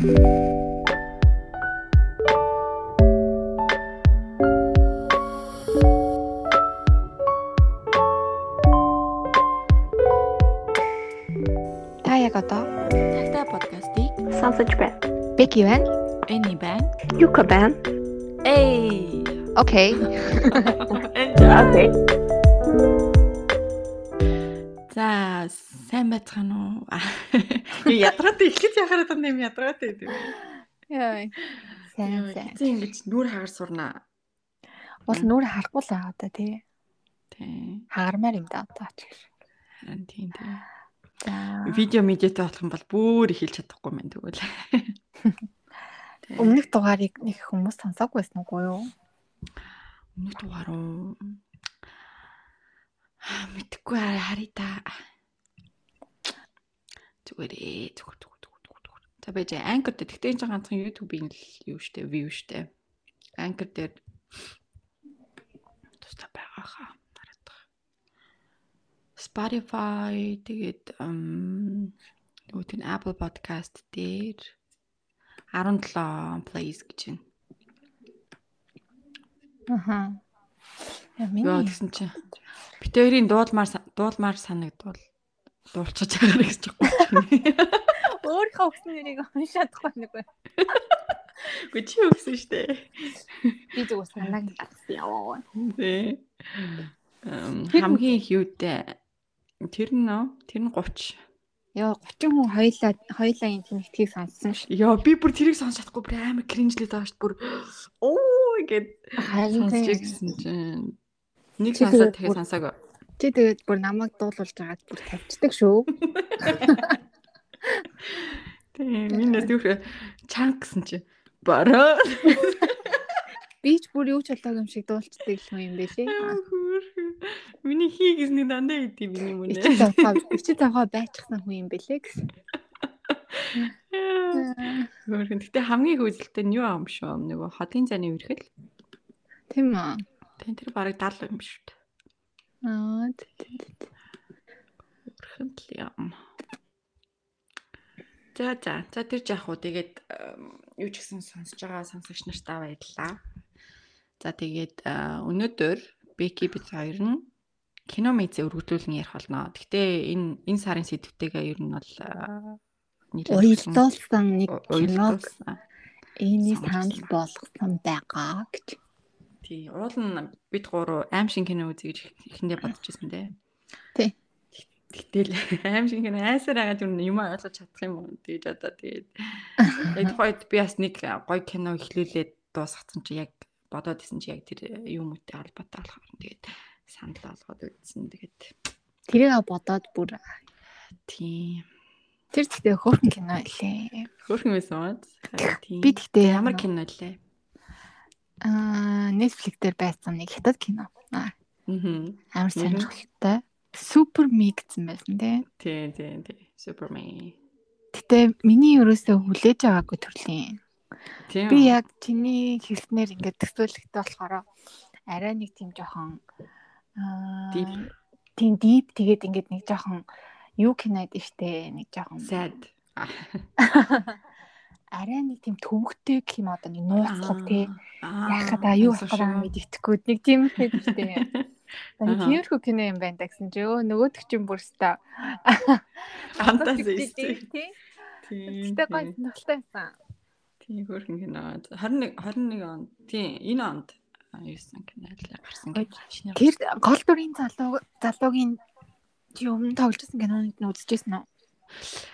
Та яг одоо Тагтаа подкастыг сонсож байна. Беки байна. Эни байна. Юка байна. Эй. Окей. Окей. За, сайн байцгаана уу? Би ядраад эхлэж яхаад юм ядраад байд. Яа. Сайн сайн. Чи ингэж нүр хагаар сурнаа. Уул нүрэ харахгүй л байгаа да тий. Тий. Хагармаар юм да одоо ч. Харин тийм тийм. За. Видео медиатай болох юм бол бүр эхэлж чадахгүй мэн тэгвэл. Өмнөх дугаарыг нэг хүмүүс сонсоогүй байсан уу юу? Өмнөх дугаар уу? Мэдхгүй харъя та. Зүгээр ээ зүгээр зүгээр зүгээр зүгээр. За байж анкер дээр тэгтээ энэ ганцхан YouTube-ийн л юу штэ view штэ. Анкер дээр тустай байгаа хаа. Байгаа. Spotify тэгээд юу тийм Apple Podcast дээр 17 plays гэж байна. Аха. Яа Яа миний тэгсэн чинь бит хоёрын дуулмаар дуулмаар санагдвал дуулчихж байгаа гэж байна. өөрийнхөө өгсөн нэрийг уншаадахгүй нэг байна. Үгүй чи өгсөн штэ. Би зүгээр санааг гаргасан яваа. Тэ. Хамгийн их юутай тэр нь тэр нь 30. Яа 30 хүн хоёлаа хоёлаа энэ тэнхтгийг сонссон ш. Яа би бүр тэрийг сонсож чадахгүй бүр амар кринжлээд байгаа шүү бүр оо гэд тийм. гисэн чинь нэг сонсоод тэгээ сонсоагүй. Чи тэгээд бүр намайг дуулуулж байгаад бүр тавьчихдаг шүү. Тийм минь нэр чанг гэсэн чи бараа Би ч бүр юу ч болоог юм шиг дуулцдаг юм юм бэлээ. Миний хий гэсний дандаа идэв миний мөн. Тавхаа ичи тавхаа байчихсан хүн юм бэлээ гэсэн. Хөргөн. Гэтэ хамгийн их үзэлтэй нь юу аам шүү? Нөгөө хотын зайны үрхэл. Тийм? Тэн тэр барыг 70 юм шүү дээ. Аа тий. Үрхэн л юм. За за. За тэр жаах уу тэгээд юу ч гэсэн сонсож байгаа сонсогч нартаа баярлалаа. За тэгээд э, өнөөдөр Беки бид хоёр нь кино мэдээ өргөжлүүлэн ярих болно. Гэтэ энэ энэ сарын сэдвтэйгээ ер нь бол э, нийлүүлсэн- Уялдуулсан нэг киног Сонирхолтой. санал болгосон байгаа гэж. Тий, уул нь бид гурав аим шин кино үзье гэж ихэндээ бодож ирсэн дээ. Тий. Гэтэл аим шин кино айсаар агаад юм юм ойлгож чадах юм уу гэж одоо тэгээд яг тухайд би бас нэг гоё кино ихлүүлээд дуусгацсан чи яг бодоод исэн чи яг тэр юм үүтэй холбоотой болохоор тэгээд санал болгоод үзсэн. Тэгээд Тэрийг бодоод бүр тий. тэр гэхдээ хөөрхөн кино илээ. Хөөрхөн байсан уу? Тий. Би тэгтээ ямар кино лээ? Аа Netflix дээр байсан нэг хятад кино. Аа Аа. амар сонирхолтой. Супер ми гэсэн байсан тий. Тий, тий, тий. Супермен. Гэтэ миний ерөөсөө хүлээж байгаагүй төрлийн. Би яг чиний хэлснээр ингээд төсөөлөхтэй болохоор арай нэг тийм жоохон аа Deep. тийм дип тэгээд ингээд нэг жоохон юу кинод штэ нэг жоохон sad. арай нэг тийм төвөгтэй гэх юм одоо нэг нууцлах тий яхад аа юу болох нь итгэхгүй нэг тийм хэд штэ Нэг тиймэрхүү кино юм байна гэсэн чи өө нөгөөдөг чинь бүр өста Фантази. тий. Гэтэ гоё сонирхолтой байсан Тийм хөрхөн кино. 21 21 он. Тийм энэ онд юусан кино гарсан Ой, кино. Тэр гол дүрийн залуу залуугийн чи өмнө тогложсэн киноныг нь үзчихсэн үү?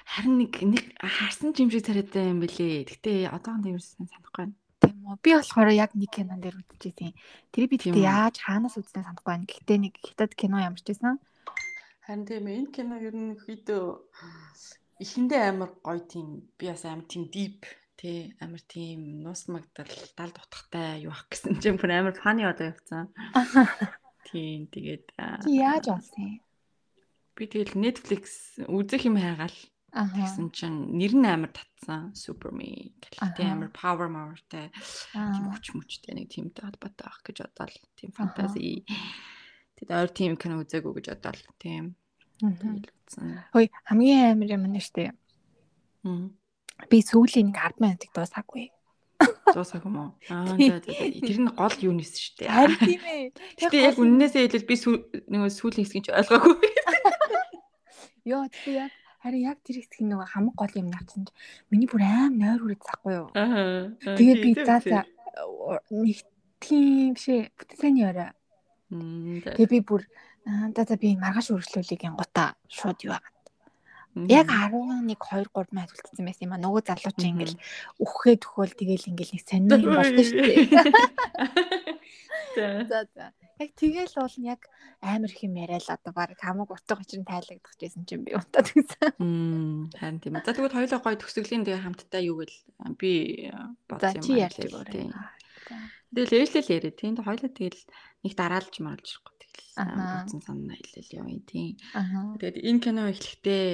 Харин нэг нэг харсан ч юм шиг царайтай юм бэлээ. Гэтэ одоо энэ юусан санахгүй байна. Тийм үү. Би болохоор яг нэг кинон дээр үзчихсэн. Тэр би тэгтээ яаж хаанаас үзснээ санахгүй байна. Гэхдээ нэг хятад кино ямар ч байсан. Харин тийм энэ кино ер нь хэд эхэндээ амар гоё тийм би бас амар тийм deep тий амар тийм нуус магдал далд утгатай юу ах гэсэн чинь бүр амар фаны одоо явцсан. Тийм тэгээд яаж олсон юм? Би тэгэл Netflix үзэх юм хайгаал. Тэгсэн чинь нэр нь амар татсан Superman гэлтэй амар power powerтай тийм хүч мүчтэй нэг тиймтэй холбоотой байх гэж бодоол тийм фэнтези Тэгэд ойр тийм кино үзээгүй гэж бодоол тийм. Хөөе хамгийн амар юм нь штэ. Би сүүлийн нэг 10 минутыг дуусаагүй. Юм уу? Аа. Тэр нь гол юу нэс дээ. Харин тийм ээ. Гэтэ яг үннээсээ хэлбэл би нөгөө сүүлийн хэсгийг ч ойлгоогүй. Йоо тэгээ яг харин яг тэр хэсэг нөгөө хамаг гол юм навцсан чи миний бүр аим нойр үрээд захгүй юу. Аа. Тэгээд би за за нэг тийм бишээ бүтээний орой. Тэгээ би бүр аа, за за би маргааш үргэлжлүүлэх гингуудаа шууд юу аа. Яг 11 2 3 майд үлдсэн байсан юм а. Нөгөө залуу чи ингээл үхгээд өхөөл тэгэл ингээл нэг сонин юм болдог шүү дээ. За за. Яг тэгэл бол яг амар их юм яриа л одоо баг хамаг утга учир нь тайлагдах гэсэн чинь би унтаад гэсэн. Мм харин тийм. За тэгвэл хоёулаа гоё төгсгөлийн тэгээ хамтдаа юу гэл би За бодсон чи юм ярьж тийм. өгөөрэй. Тэгэл ээжлэл яриа тийм. Хоёулаа тэгэл нэг дараалж маралж ирэхгүй тэгэл. Аха. Бодсон санаа хэлэл явъя тийм. Тэгээд энэ кино эхлэхдээ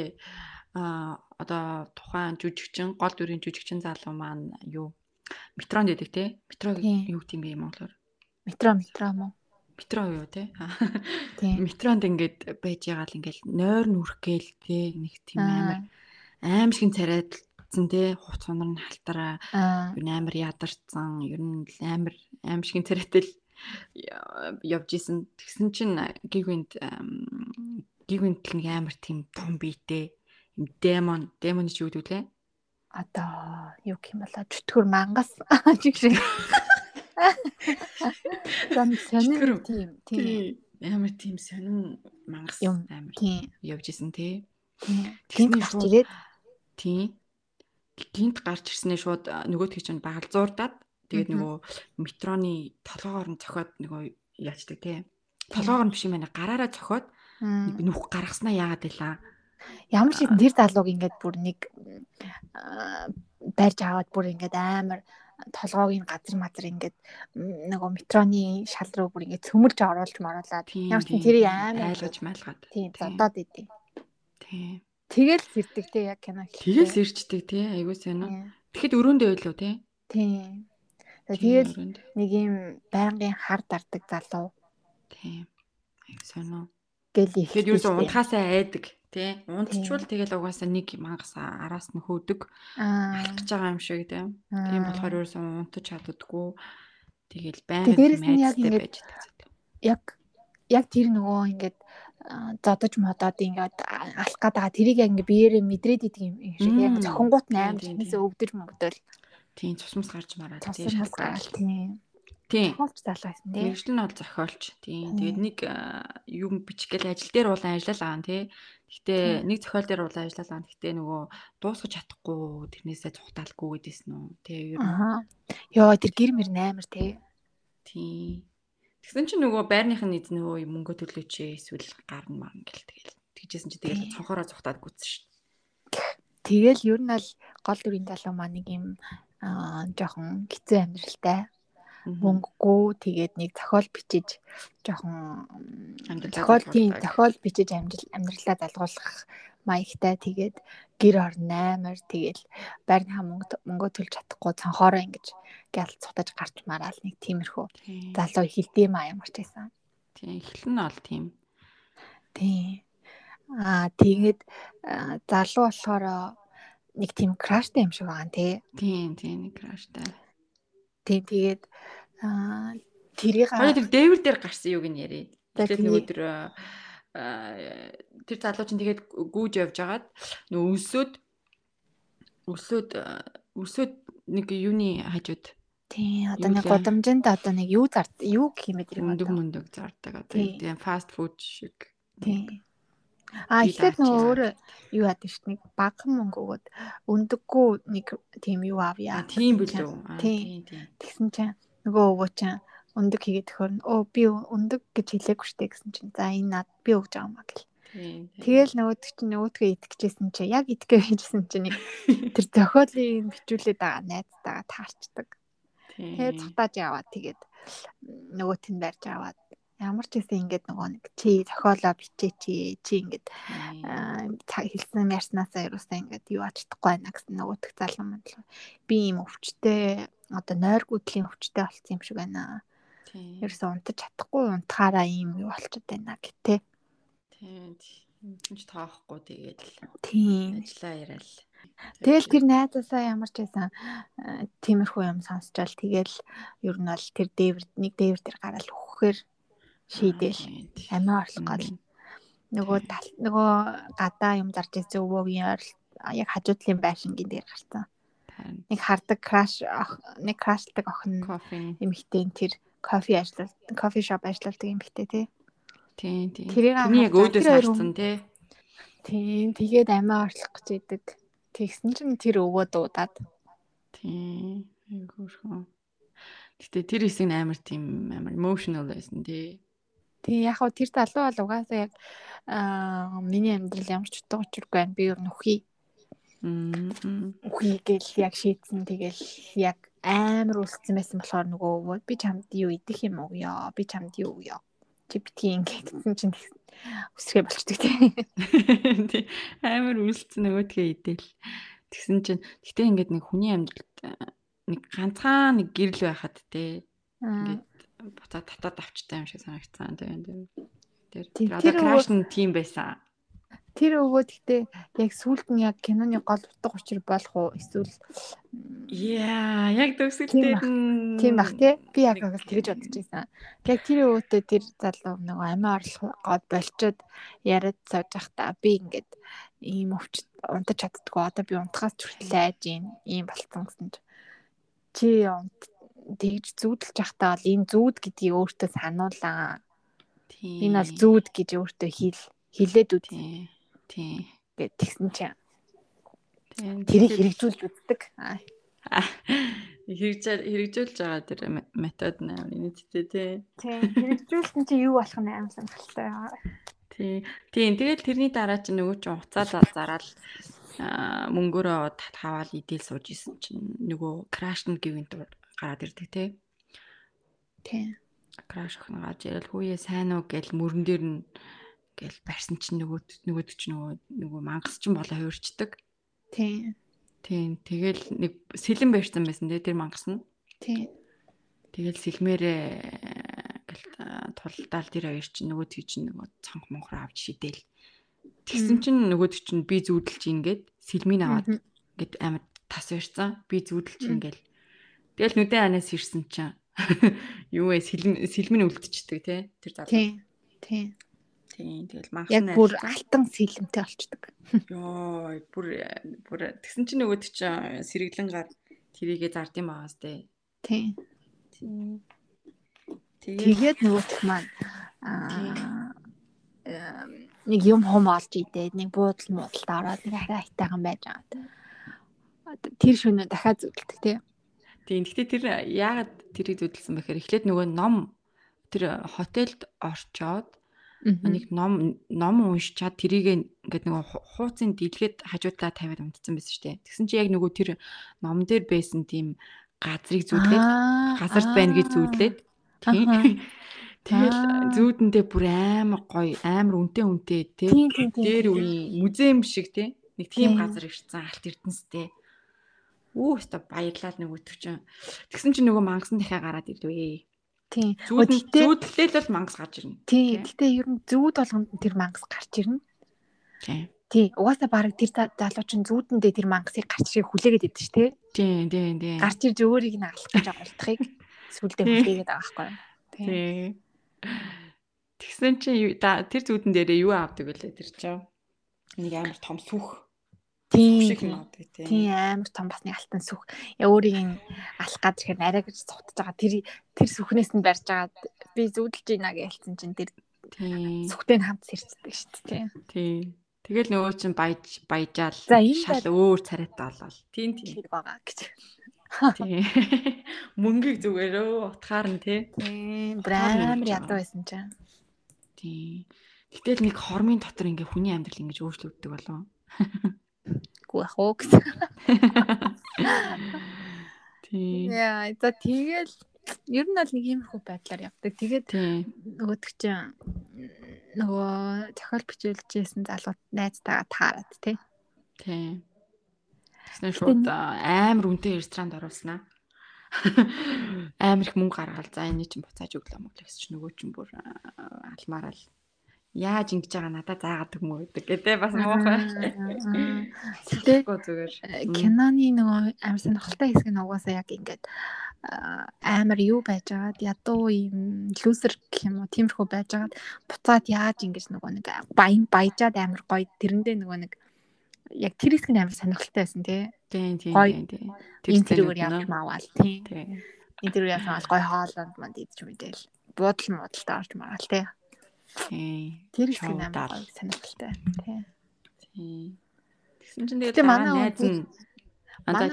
а одоо тухайн жүжигчин гол дүрийн жүжигчин залуу маань юу метронд идэг те метро юу гэдэм бэ монголоор Метро метро мó. Метро юу те? Метронд ингээд байж байгаа л ингээд нойр нүрхгээл те нэг тийм амар аим шиг царайдсан те хувц хонор нь халтараа Аа. ер нь амар ядарсан ер нь амар аим шиг царайтай л явж исэн. Тэгсэн чинь гигвинт гигвинт л нэг амар тийм том биетэй юм демон демон чи юу гэдэг лээ Одоо юу юм болоо? Чөтгөр мангас. Чиг шиг. Сонир тийм тийм. амар тийм сонин мангас амар явж исэн. Тэгснээ Гинт гарч ирээд? Тийм гинт гарч ирснээр шууд нөгөөдгий чинь багалзуурдаад тэгээд нөгөө метроны толгоогоор нь цохиод нөгөө яачдаг те толгоогоор нь биш юм байна. Гараараа нэг нүх гаргаснаа яагаад байлаа ямар юм тэр залууг ингээд бүр нэг барьж аваад бүр ингээд амар толгойг нь газар мазар ингээд нөгөө метроны шал руу бүр ингээд цөмөлж оруулж маруулаад ямар ч тэр амар айлгаж майлгаад тийм зодоод идэв. тийм Тэгэл сэрдэг те яг кино тэгэл сэрчдэг тий айгуу сайн уу тэгэхэд өрөөндөө байлуу тий. Тийм. Тэгэл нэг юм байнгын хар дардаг залуу. Тийм айгуу сайн уу гэл их. тэгэхэд юу ч унтахаасаа айдаг тий. Унтчвал Тийм. тэгэл угаасаа нэг мангас араас нь хөөдөг аа. Алхаж байгаа юм шиг тий. Тийм болохоор ерөөсөн унтаж чаддаггүй. Тэгэл байн Тэг дээрэс нь яг майцтай ингээд байж байгаа. яг яг тэр нөгөө ингээд зодож модоод ингээд алах гээд байгаа. Тэрийг ингээд биеэрээ мэдрээд идэг юм шиг. Яг Тийм, амар тийм, чинээсээ өвдөж мөгдөөл тийм цусмас гарч мараад тий цусмас шалтгаал. тийм тийм хоолч залуу байсан тийм Мэргэжил нь бол зохиолч. Тийм. Тийм. Тэгээд нэг юм бичих гээл ажил дээр улаан ажиллал аа тий. Гэтэ нэг зохиол дээр улаан ажиллал аа. Гэтэ нөгөө дуусгаж чадахгүй тэрнээсээ цухтаалгүй гэдээсэн үү. Тий ер нь. ёо тэр гэр мэр нээр тий Тийм. Тэгсэн чинь нөгөө байрных нь эзэн нөгөө мөнгө төлөөч эсвэл гарна марна гэл тэгэл. Тэгжсэн чи тэгэл цонхороо цухтаад гүйтсэн шүү. тэгэл ер нь л гол дүрийн залуу маань нэг юм жоохон хэцүү амьдралтай. Мөнгөгүй тэгээд нэг зохиол бичиж жоохон Амьдралаа зохиол тийм зохиол бичиж амьдрал амьдралаа залгуулах маягтай тэгээд гэр орн аймар тэгээд байрны мөнгө мөнгө төлж чадахгүй цонхороо ингэж гял цутаж гарч мараал нэг тиймэрхүү Тийм. залуу хилдэм аа ямарч байсан. Тийм. Эхлэн нь ол тийм. Тийм. Аа тэгээд залуу болохоор нэг тийм краштай юм шиг байгаа нэ тий. Тийм, тийм нэг краштай. Тийм тэгээд аа тэрийг Хоёр тэр дээвэр дээр гарсан юуг нь ярив. Тэгээд тэгээ. нөгөө тэр аа, тэр залуу чинь тэгээд гүүж явж агаад нөгөө өсөөд өсөөд аа, өсөөд нэг юуны хажууд тийм одоо нэг лээ? гудамжинд одоо нэг юу зард юу гэх юм бэ тэр өндөг мөндөг зардаг одоо Тийм. фаст фуд шиг. Тийм. А даач нөгөө өөр юу яадаг шүү дээ. Нэг багхан мөнгө өгөөд өндөггүй нэг тийм юу авъя. Тийм билүү. Тийм. Тэгсэн чинь нөгөө өвөө чинь өндөг хийгээд төхөр нь өө би өндөг гэж хэлээгүй штэ гэсэн чинь за энэ над би өгж байгаа юм аа гэл. Тэгэл нөгөөд чинь нөгөөдгөө итгэжсэн чинь яг итгэе хийжсэн чинь нэг тэр зохиолыг бичүүлээд байгаа найзтайгаа таарчдаг. Тэгээд цутааж яваад тэгээд нөгөөт нь барьж аваад ямар ч гэсэн ингээд нөгөө нэг чи зохиолоо бичээ чи чи ингээд цаг хэлсэн ярьснаасаа юусаа ингээд юу ач чадахгүй байна гэсэн нөгөө төх залуу маань л би ийм өвчтэй одоо нойр гүдлийн өвчтэй болсон юм шиг байна. Тийм. Ерөөсөө унтаж чадахгүй унтахаараа ийм юу болчиход байна гэтээ. Тийм. Энд ч тоохгүй тэгээд л Тийм. ажиллаа яриад. Тэгэл тэр найзаасаа ямар ч байсан тиймэрхүү юм сонсчаал тэгэл ер нь бол тэр дээвэр нэг дээвэр дээр гараад өгөхээр шийдэл амиа орлох гол нөгөө нөгөө гадаа юм зарж ирсэн өвөөгийн ойр яг хажуудлын байшингийн дээр гарсан. Нэг хардаг краш нэг крашлдаг охин эмэгтэй тэр кофе ажиллал кофе шоп ажилладаг эмэгтэй тий. Тийм тийм. Тэрний яг өөдөөс харсан тий. Тийм тэгээд амиа орлох гэж идэг. Тэгсэн чинь тэр өвөө дуудаад. Тийм. Айгуурхан. Гэтэ тэр хэсэг нь амар тийм амар emotional байсан тий. Тий яг хөө тэр залуу бол угаасаа яг аа миний амьдрал ямар ч утга учиргүй байна. Би ер нь үхий. Үхий гэл яг шийдсэн. Тэгэл яг амар үлдсэн байсан болохоор нөгөө би чамд юу идэх юм уу ёо? Би чамд юу ёо? Чи битгий ингэсэн чинь өсрээ болчдөг тий. Амар үлдсэн нөгөөдгөө идэл. Тэгсэн чинь гэтээ ингээд нэг хүний амьдралд нэг ганцхан нэг гэрэл байхад тий. Ингээд буцаад татаад авчтай юм шиг санагдсан тийм тэр тэр одоо краш нь тийм байсан. Тэр өвөө гэхдээ яг сүулт нь яг киноны гол утга учир болох уу? Эсвэл яа яг төгсөлтөө тийм бах тий би яг тэгэж бодож байсан. Яг тэр өвөөтэй тэр залуу нөгөө амиа орлох гоод болчоод яриад сууж байхдаа би ингээд ийм өвч унтаж чаддгүй одоо би унтахаас хүртэл айж ийм болцсон гэсэн чи унт тэгж зүүдэлж явахдаа бол энэ зүүд гэдгийг өөртөө сануулаа. Тийм. Энэ бол зүүд гэж өөртөө хэл хэлээд үү. Тийм. Тийм. Гэт тэгсэн чинь. Тийм. Тэрийг хэрэгжүүлж үздэг. хэрэгжэл хэрэгжүүлж байгаа тэр метод нээр нийтдээ тий. Тийм. Хэрэгжүүлсэн чи юу болох нь аим сонирхолтой. Тий. Тийм. Тэгэл тэрний дараа чи нөгөө ч уцаалал зараад мөнгөөрөө таваал идэл сууж исэн чинь нөгөө краш нь гэвэн гараад ирдэг тий. Тий. Краш охин гаж ярил хүүе сайн уу гэл мөрөн дээр нь гэл барьсан чинь нөгөө нөгөөд ч нөгөө нөгөө мангас чинь болоо хуурчдаг. Тий. Тийм. Тэгэл нэг сэлэн барьсан байсан тий тэр мангас нь. Тий. Тэгэл сэлмээрээ гэл тулдаал тэр хоёр чинь нөгөө тэг чинь нөгөө цонх монхор авч шидэл. Тэгсэн чинь нөгөөд чинь би зүүдэлж ингээд сэлмийг аваад ингээд амар тас барьсан. Би зүүдэлж ингээл Тэгэл нүдэн анаас ирсэн чинь юу вэ сэлмэн үлдчихдэг тий тэр залуу. Тий. Тий. Тийм тэгэл манхан яг бүр алтан сэлэмтэй болчдөг. Йоо бүр бүр тэгсэн чинь нөгөөд чинь сэргэлэн гар тэрийгэ зард юм байгаас тий. Тий. Тэгээд нөгөөх маань аа нэг юм хом олж идээд нэг буудал муудалд ороод нэг арай айтайхан байж байгаа. Тэр шөнө дахиад зүгэлдэг тий. Тийм. Гэхдээ тэр яагаад тэрийг зүтэлсэн бэхээр эхлээд нөгөө ном тэр хотелд орчоод нэг ном ном уншичаад тэрийг ингээд нөгөө хууцын дийлгээд хажуудлаа тавиад унтцсан байсан шүү дээ. Тэгсэн чи яг нөгөө тэр ном дээр байсан тийм газрыг зүтлээд газарт байна гэж зүтлээд тийм Тэгэл зүүдэндээ бүр амар гоё, амар үнэтэй үнэтэй тий. Дээр үе музейм шиг тий. Нэг тийм газар ирсэн алт эрдэнэстэй. Үу өстө баярлал нэг өтөвчөн. Тэгсэн чинь нөгөө мангасан дахиа гараад ирлээ. Тийм. Зүүдлэл бол мангас гарч ирнэ. Тийм. Гэтэ ер нь зүүд болгонд тэр мангас гарч ирнэ. Тийм. Тий, угаасаа баг тэр залуу чинь зүүдэндээ тэр мангасыг гарч ирээ хүлээгээд идэв ш, тий? Тийм, тийм, тийм. Гарч ирж өөрийг нь алах гэж уртахыг сүлдээ хүлээгээд байгаа байхгүй юу? Тийм. Тэгсэн чинь тэр зүүдэн дээрээ юу авдаг вүлээ тэр чинь? Нэг амар том сүх Тийм. Тийм амар том бас нэг алтан сүх. Яа өөрийг алах гад ирэхээр арай гэж цутж байгаа. Тэр тэр сүхнээс нь барьж байгаа. Би зүудэлж ийна гэж хэлсэн чинь тэр сүхтэй нь хамт сэрчдэг шүү дээ. Тийм. Тэгэл нөгөө чинь баяж баяжаал шал өөр царайтай болол. Тийм тийм байгаа гэж. Тийм. Мөнгийг зүгээрөө утгаар нь тий. Тийм. Амар ядуу байсан чинь. Тийм. Гэтэл нэг хормын дотор ингээ хүний амьдрал ингэж өөрчлөгддөг болов байхгүй байх уу гэсэн. Тийм. Яа, за тэгэл ер нь бол нэг иймэрхүү байдлаар явдаг. Тэгээд нөгөөдөг чинь нөгөө зохиол бичүүлжсэн залууд найзтайгаа таарад тий. Тийм. Тэгснэ шууд амар үнэтэй ресторанд оруулснаа. Амар их мөнгө гаргал за энэ чинь буцааж өглөө мөглөө гэсэн чинь нөгөө чинь бүр алмаараа л яаж ингэж байгаа надад заагаад юм уу гэдэг гэдэг бас муухай. Тэгтээ зүгээр киноны нөгөө амар сонирхолтой хэсэг нь угаасаа яг ингээд амар юу байж байгаад ядуу юм лүзер гэх юм уу тиймэрхүү байж байгаад буцаад яаж ингэж нөгөө нэг баян баяжаад амар гоё тэрэндээ нөгөө нэг яг тэр хэсэг нь амар сонирхолтой байсан тий. Тийм тийм тийм. Тэр зэрэгээр явж маавал тий. Энэ тэр яаж маавал гоё хоолонд манд идэж мэдээл. Буудал муудалтай орж магаал тий. Тэр их амар гоё сонирхолтой. Тийм. Тэгсэн чинь тэгээд манай найз нь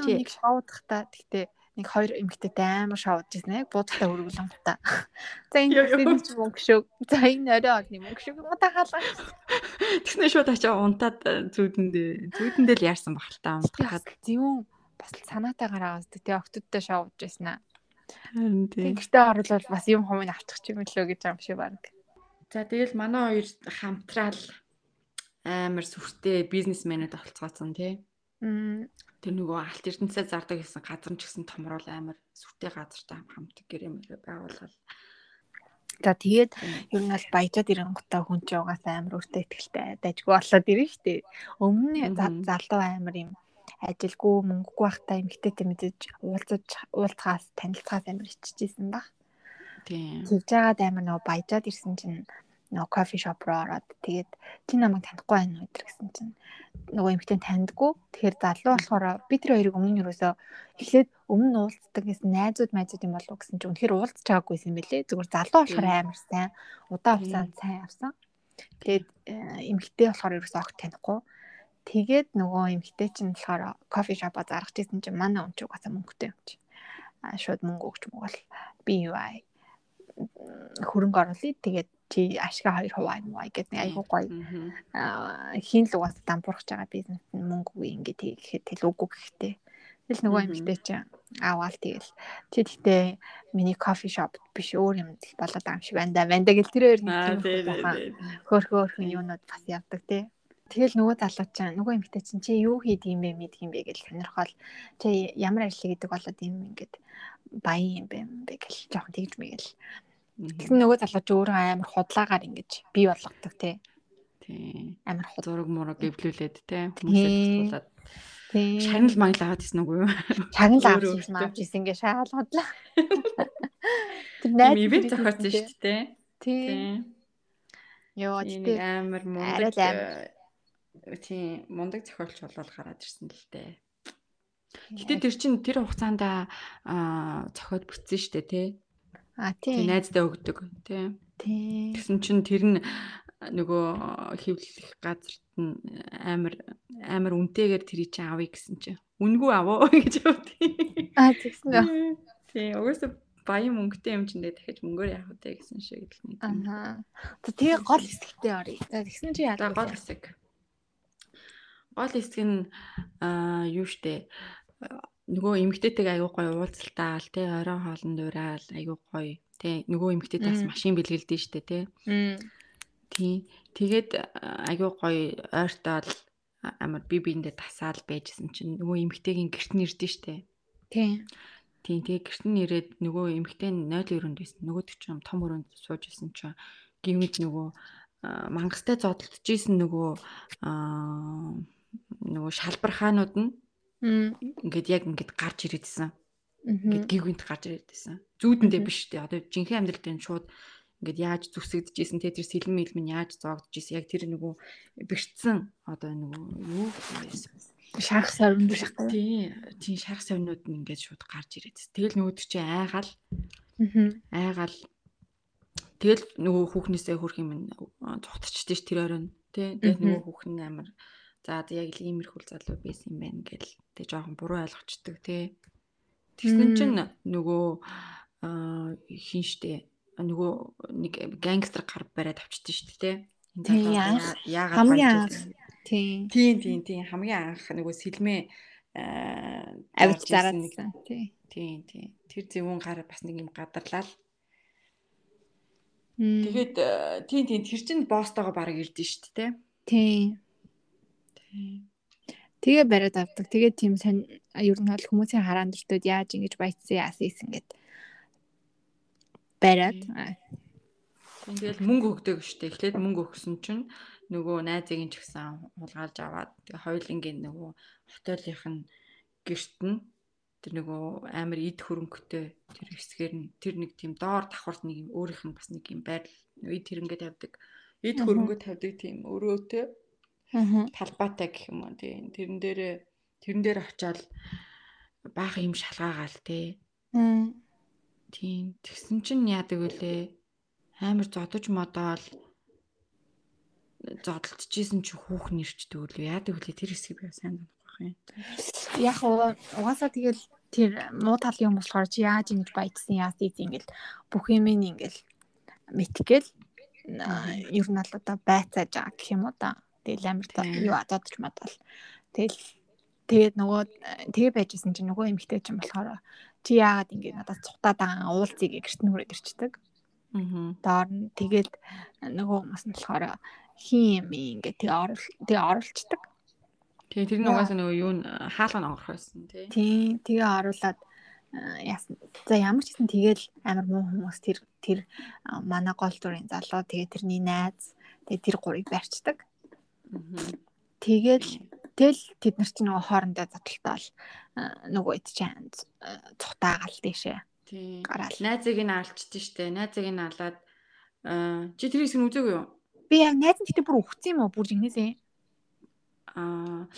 чи нэг шоудахта тэгтээ нэг хоёр эмэгтэйтэй амар шоудж ирсэн яг буудалтай өргөлөн гутаа. За энэ хэсэг чи мөнгө шүү. За энэ орой олны мөнгө шүү. Мата хаалгаа. Тэгснэ шууд очоо унтаад зүудэндээ зүудэндээ л яарсан баг л та унтахад. Зүүн бас санаатай гараа аваад тэгээ октодтой шоудж ирсэн аа. Харин тийм. Гэртээ оруулаад бас юм хумыг авчих юм лөө гэж юм шиг баг. За тэгэл манай хоёр хамтраал амар сүртэй бизнесмэнэд олцгооцсон тий. Тэр нөгөө алт эрдэнэсээ зардаг гэсэн газар ч гэсэн томрол амар сүртэй газартай хамтдаг гэрэмэрээ байгуулгал. За тэгээд ер нь бол баяжаад ирэнгутаа хүн ч угаас амар өөртөө ихтэй дайггүй болоод ирэн штэ. Өмнө залуу амар юм ажилгүй мөнгөгүй байхдаа эмгтээтэй мэдээж уулзаж уулзахаас танилцахаас амар иччихсэн баг. Тийм. Тэгж жагаад амар нөгөө баяжаад ирсэн чинь нөгөө кофе шоп руу ороод тэгээд чи намайг танихгүй байна уу гэсэн чинь нөгөө эмэгтэй таньдгүй. Тэгэхээр залуу болохоор би тэр хоёрыг өмнө нь юусоо эхлээд өмнө уулздаг гэсэн найзууд майзууд юм болов гэсэн чинь үнэхээр уулзч байгаагүй юм бэлээ. Зүгээр залуу болохоор амар сайн. Удаан хугацаанд сайн явсан. Тэгээд э, эмэгтэй болохоор ерөөсөө огт танихгүй. Тэгээд нөгөө эмэгтэй чинь болохоор кофе шопоо заргаж ирсэн чинь манай өмч угаасаа мөнгөтэй юм чи. А шууд мөнгө өгч мөгөл би юу аа хөрөнгө оруулъя. Тэгээд чи ашгаа хоёр хуваа юм аа гэдэг айгуу гоё. Аа хин л угаас дампуурч байгаа бизнес нь мөнгө үгүй ингээ тэгэхэд тэл үгүй гэхтээ. Тэгэл нөгөө юмтэй чи аваал тэгэл чи тэгтээ миний кофе шоп биш өөр юм болоод байгаа юм шиг байна да. Ванда гэл тэр хоёр нэг хөөхөө хөөхөн юунууд бас явдаг тий. Тэгэл нөгөө залуу чинь нөгөө эмэгтэй чинь чи юу хийд юм бэ мэдх юм бэ гэж сонирхол чи ямар ажил хийдэг болоод юм ингээд баян юм бэ юм бэ гэж жоохон тэгж мэгэл Тэгсэн нөгөө залууч өөрөө амар худлаагаар ингэж бий болгодог тий. Тий. Амар худ зураг мураг эвлүүлээд тий. Хүмүүсээ тулаад. Тий. Шагнал мангал аваад исэн үгүй юу? Шагнал аваад исэн авч исэн гээ шаалгадлаа. Тэр найз ивент зохиосон шүү дээ тий. Йоо тий амар мундаг тий мундаг зохиолч болол гараад ирсэн л дээ. Гэтэ тэр чин тэр хугацаанд аа зохиод бүтсэн шүү дээ тий А тийм. Найздаа өгдөг тий. Тийм. Тэгсэн чинь тэр нь нөгөө хөвлөх газарт нь амар амар үнэтэйгээр тэрий чи авъя гэсэн чинь үнгүй аваа гэж өгдөө. А тэгсэн үү. Тий, угаасаа баян мөнгөтэй юм чинь дахиж мөнгөөр явах үү гэсэн шиг л нэг. Аа. Тэгээ гол хэсэгтээ оръё. За тэгсэн чи яа гол хэсэг. Гол хэсэг нь аа юу штэ нөгөө эмгтээтэйг аягүй гоё уулзалтаал тий оройн хоолнд ураал аягүй гоё тий нөгөө эмгтээтэй бас машин бэлгэлдэж штэ тий. Тий тэгээд аягүй гоё ойртоол амар би биэндээ тасаал байжсэн чинь нөгөө эмгтээгийн гэрт нь ирдэ штэ. Тий. Тий тэгээ гэрт нь ирээд нөгөө эмгтээ нь 0 өрөөнд байсан нөгөөдөг чинь том өрөөнд сууж исэн чинь гівэд нөгөө мангастай зодтолж исэн нөгөө аа нөгөө шалбар хаанууд нь Ингээд яг ингээд гарч ирээдсэн. Ингээд гівгэнт гарч ирээдсэн. Зүүдэндээ биш үү? Одоо жинхэнэ амьдрал дээр шууд ингээд яаж зүсэгдэжсэн те тэр сэлэн мэлмэн яаж зоогдчихсэн яг тэр нөгөө бэрцсэн. Одоо нөгөө юу шарх савинд биш тий. Тий шарх савинууд нь ингээд шууд гарч ирээд тэгэл нөгөөд чи айгаал. Айгаал. Тэгэл нөгөө хүүхнээсээ хөрх юм цухтарчдээ ш тэр оройн. Тий тэгэл нөгөө хүүхэн амар За яг л иймэрхүүл залуу байсан юм байна гэл тэг жоохон буруу ойлгочдөг тий. Тэгсэн чинь нөгөө хин штэ нөгөө нэг гангстер гар бариад авчдээ штэ тий. Яагаад хамгийн анх тий. Тийм тийм тийм хамгийн анх нөгөө сэлмээ авч зараадсан тий. Тийм тийм. Тэр зөвүүн гар бас нэг юм гадарлаа. Тэгээд тийм тийм тэр чинь босстойгоо баг ирдэ штэ тий. Тийм. Тэгээ бариад авдаг. Тэгээ тийм сонь ер нь бол хүмүүсийн хараан дуртад яаж ингэж баяцсан яасан ийсэн гэд бариад. Тэгэл мөнгө өгдөг штэ. Эхлээд мөнгө өгсөн чинь нөгөө найзыг нь ч гэсэн хулгайлж аваад тэгээ хоёулынгийн нөгөө хотелийнх нь гэрт нь тэр нөгөө амар эд хөрөнгөтэй тэр хэсгээр нь тэр нэг тийм доор давхарт нэг юм өөрийнх нь бас нэг юм байдал эд хөрөнгө тавьдаг. Эд хөрөнгө тавьдаг тийм өрөөтэй талбайтай гэх юм уу тийм тэрэн дээрээ тэрэн дээр очиад баах юм шалгаагаал тий. Тийм тэгсэн чинь яадаг вүлээ? Амар зодож модоол. Зодтолчихсэн чи хүүх нэрчдэг үлээ. Яадаг вүлээ? Тэр хэсгийг би сайн санахгүй юм. Яг угаасаа тэгэл тэр муу талын юм болохоор чи яаж ингэж баяжсан яас ийз ингээл бүх юм ингээл мэдгээл ер нь л одоо байцааж байгаа гэх юм уу да. Тэгэл амар юу ададч мадал. Тэгэл тэгээд нөгөө тэгээ байжсэн чинь нөгөө эмэгтэй чинь болохоор чи яагаад ингэ надад цухтаад байгаа уулзыг гэрт нь хүрээд ирчдэг. Аа. Доор нь тэгээд нөгөө хүмүүс нь болохоор хин юм ингээ тэгээ орол тэгээ оруулцдаг. Тэгээ тэр нь угаасаа нөгөө юу хаалга ногрох байсан тий. Тий, тэгээ оруулаад яасан. За ямар ч гэсэн тэгэл амар муу хүмүүс тэр тэр манай гол дүрийн залуу тэгээ тэрний найз тэгээ тэр гурыг барьцдаг. Тэгэл тэгэл тэд нар чинь нөгөө хоорондоо задлалтаал нөгөө ид чинь цухтаагаал дэшээ. Тийм. Гараал. Найзыг нь алчдээ штэ. Найзыг нь алаад чи тэр хэсэг нь үзээгүй юу? Би яг найз нь гэтээ бүр өгсөн юм уу? Бүр жигнэсээ. Аа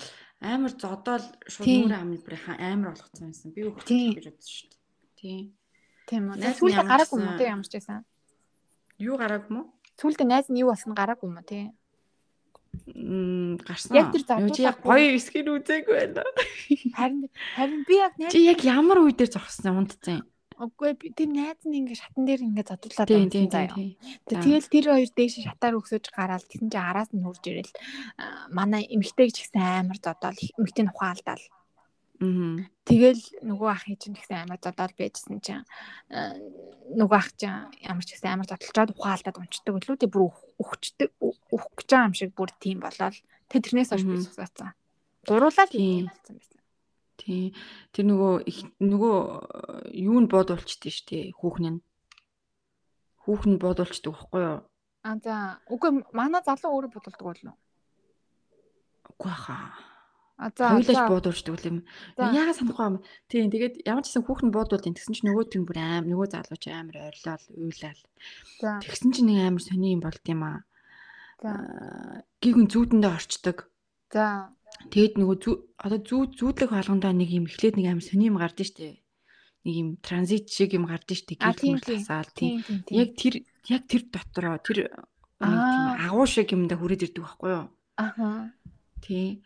амар зодоол амны бүр амар болгоцсон байсан. Би өгчих гэж бодсон шүү дээ. Тийм. Тийм үү. Сүүлдээ гараагүй юм уу те ямар ч байсан. Юу гараагүй юм уу? Сүүлдээ найз нь юу болсон гараагүй юм уу те? Гарсан. Яг тэр зодуулаа гоё эсгэр үзээгүй байна. Харин харин би яг найз Чи яг ямар үе дээр зогссон унтцсан юм? Үгүй би тэр найз нь ингээ шатан дээр ингээ зодуулаад байсан заяа. Тэгэл тэр хоёр дээш шатаар өгсөж гараад тэгсэн чинь араас нь хурж ирэл манай эмэгтэй ч гэсэн амар зодоол эмэгтэй нь ухаалдаал. Аа. Тэгэл нөгөө ахын чинь гэсэн амар зодоол байжсэн чинь нөгөө ах чинь ямар ч гэсэн амар зодолчоод ухаалдаад унцдаг үлээ тэг бүр өгчдөг өгөх гэж байгаа юм шиг бүр тийм болоод тэг тэрнээс хойш би сууцсан. Гуруулаа л юм болсон байсан. Тий. Тэр нөгөө нөгөө юу нь бодуулчихдээ штэ хүүхэн нь. Хүүхэн бодуулчдаг байхгүй юу? А за үгүй манай залуу өөрөө бодулдаг болов уу? Үгүй хаа. Хоёулаа бодуулчдаг юм. Яагаад санахгүй юм? Тий, тэгээд ямар ч гэсэн хүүхэн нь бодуулдаг. Тэгсэн чинь нөгөө тэр бүр аим нөгөө залуу чи амар ойрлол, уйлал. Тэгсэн чинь нэг амар сони юм болд юм аа. За. Гигүн зүүдэндээ орчдөг. За. Тэгэд нөгөө одоо зүү зүүдлэх болгондоо нэг юм эхлээд нэг аим сони юм гардыг штэ. Нэг юм транзит шиг юм гардыг штэ. Гэл хасаал тийм. Яг тэр яг тэр дотроо тэр тийм агуу шиг юмда хүрээд ирдэг байхгүй юу? Аха. Тий.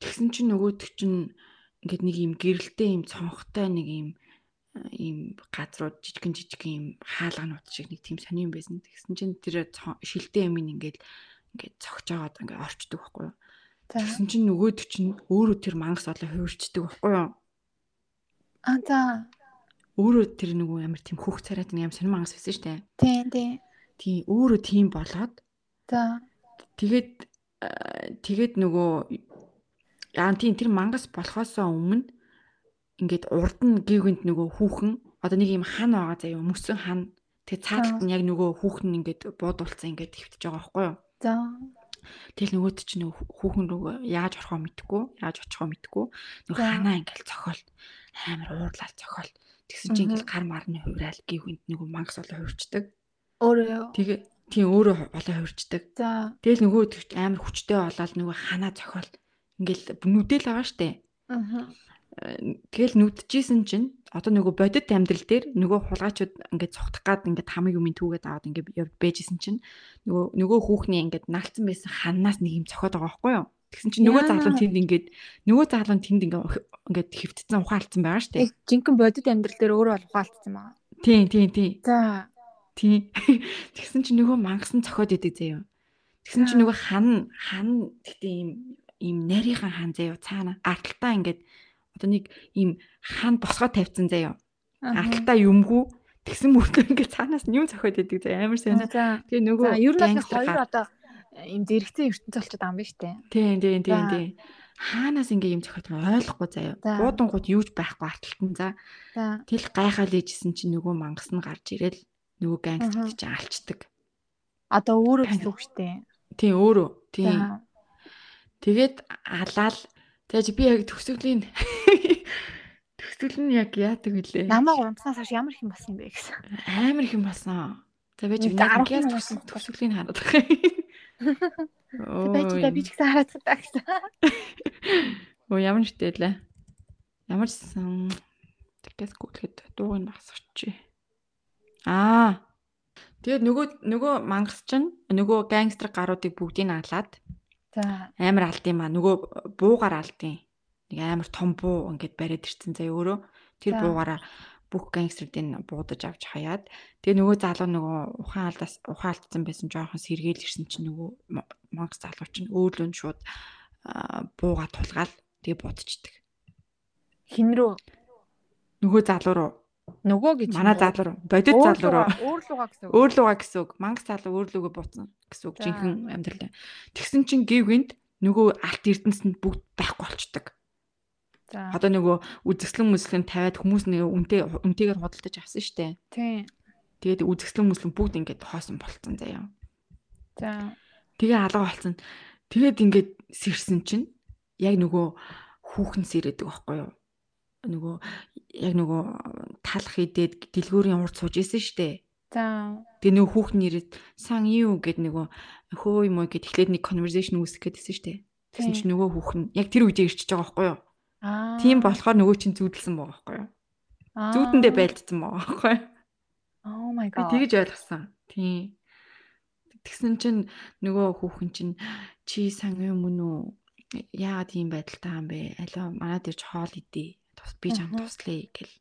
Тэгсэн чинь нөгөөдөг чинь ингээд нэг юм гэрэлтэй юм цонхтой нэг юм ийм газрууд жижигэн жижигэн юм хаалганууд шиг нэг тийм сони юм байсан. Тэгсэн чинь тэр шилтэй юм ингээд ингээд цогч жагаад ингээд орчдөг байхгүй юу? Тэгсэн чинь нөгөөд чинь өөрөө тэр мангас олоо хувирчдаг байхгүй юу? Аа за. Өөрөө тэр нөгөө амар тийм хөх царайт нэг амар сонир мангас байсан шүү дээ. Тийм тийм. Тийм өөрөө тийм болоод. За. Тэгээд тэгээд нөгөө яа тийм тэр мангас болохоосоо өмнө ингээд урд нь гівгэнд нөгөө хүүхэн одоо нэг юм хан байгаа заяа мөсөн хан тэгээ цааталт нь яг нөгөө хүүхэн ингээд буудуулсан ингээд хөвтөж байгаа байхгүй юу? За. Тэгэл нөгөөд чинь нөгөө хүүхэн рүү яаж орохоо мэдгүй, яаж очихоо мэдгүй. Нөгөө ханаа ингээл цохол амар уурлал цохол. Тэгсэн чинь ингээл гар марны хувраал гівхэнд нөгөө мангас болоо хувирчдаг. Өөрөө. Тэгээ тийм өөрөө болоо хувирчдаг. За. Тэгэл нөгөө амар хүчтэй болоод нөгөө ханаа цохол ингээл нүдэл байгаа штэ. Аа. Тэгэл нүдчихсэн чинь одоо нөгөө бодит амьдрал дээр нөгөө хулгайчууд ингээд цогтох гад ингээд хамаг юм түүгээд аваад ингээд байжсэн чинь нөгөө нөгөө хүүхний ингээд наалцсан байсан ханнаас нэг юм цохоод байгаа байхгүй юу? Тэгсэн чинь нөгөө залуу тэнд ингээд нөгөө залуу тэнд ингээд ингээд хөвтцэн ухаалцсан байгаа шүү дээ. Жинхэнэ бодит амьдрал дээр өөрөө ухаалцсан байгаа. Тийм тийм тийм. За. Тийм. Тэгсэн чинь нөгөө мангасан цохоод идэг заяа. Тэгсэн чинь нөгөө хан хан гэхдээ ийм ийм нарийнхан хан заяа цаана арталтаа ингээд одоо нэг ийм хан босгоо тавьсан заяа. Арталтаа юмгүй тэгсэн мөртөө ингээд цаанаас юм цохиод идэг заяа амар сайн. Тэгээ нөгөө ер нь хоёр одоо ийм зэрэгцэн ертөнц болчиход байгаа юм байна штэ. Тийм тийм тийм тийм. Хаанаас ингээ юм байгаа ойлгохгүй заяа. Буудангууд юуж байхгүй арталтан за. Тэл гайхаал ээжсэн чинь нөгөө мангас нь гарч ирэл нөгөө гангстер чинь алчдаг. Одоо өөрөө гэсэн үг шүү дээ. Тийм өөрөө. Тийм. Тэгээд алаал тэгэж би яг төсөглийн төсөл нь яг яадаг вүлээ. Намайг унтснаас хойш ямар их юм болсон юм бэ гэсэн. Амар их юм болсон. За би яг газ төсөглийг хараад байгаа. Оо. Би би ч гэсэн хараад байгаа гэсэн. Оо ямар нэртэй лээ. Ямар ч сан тэгээс гүйлгээд дууг нь багсгач. Аа. Тэгээд нөгөө нөгөө мангас чинь нөгөө гангстер гаруудыг бүгдийг алаад За амар алд юм а нөгөө буугаар алдیں۔ Нэг амар том буу ингээд бариад ирсэн заяа өөрөө. Тэр буугаараа бүх гангстердийн буудаж авч хаяад тэгээ нөгөө залуу нөгөө ухаан алдаас ухаан алдсан байсан жоохон сэргээл ирсэн чинь нөгөө монгол залуу чинь өөрлөө нь шууд бууга тулгаал тэгээ будчихдаг. Хин рүү нөгөө залуу руу нөгөө гэж манай залуу бодит залуу өөрлөгөө гэсэн үг. Өөрлөгөө гэсэн үг. Мангас залуу өөрлөгөө бууцсан гэсэн үг. Жинхэнэ амьдрал. Тэгсэн чинь гів гинт нөгөө алт эрдэнэсэнд бүгд байхгүй болчдөг. За. Одоо нөгөө үзэсгэлэн мүслэн тавиад хүмүүс нэг үнтэй үнтэйгээр худалдаж авсан штэ. Тийм. Тэгээд үзэсгэлэн мүслэн бүгд ингээд хоосон болцсон заяа. За. Тэгээ алга болцсон. Тэгээд ингээд сэрсэн чинь яг нөгөө хүүхэн сэрээдэг байхгүй юу? Нөгөө яг нөгөө талах идээд дэлгүүрийн урд сууж исэн штэ. За. Тэгээ нөгөө хүүхэн нэрэд сан юу гэд нөгөө хөө юм уу гэд эхлээд нэг conversation үүсгэх гэдсэн штэ. Тэгсэн чинь нөгөө хүүхэн яг тэр үедээ ирчихэж байгаа байхгүй юу? Аа. Тийм болохоор нөгөө чинь зүудэлсэн байгаа байхгүй юу? Зүудэндээ байлдсан байгаа байхгүй юу? Oh my Би god. тэгэж ойлгосон. Тийм. Тэгсэн чинь нөгөө хүүхэн чинь чи сан юм үү? Яагаад ийм байдалтай юм бэ? Алаа манад ирж хоол идээ. Би чам туслая гэл.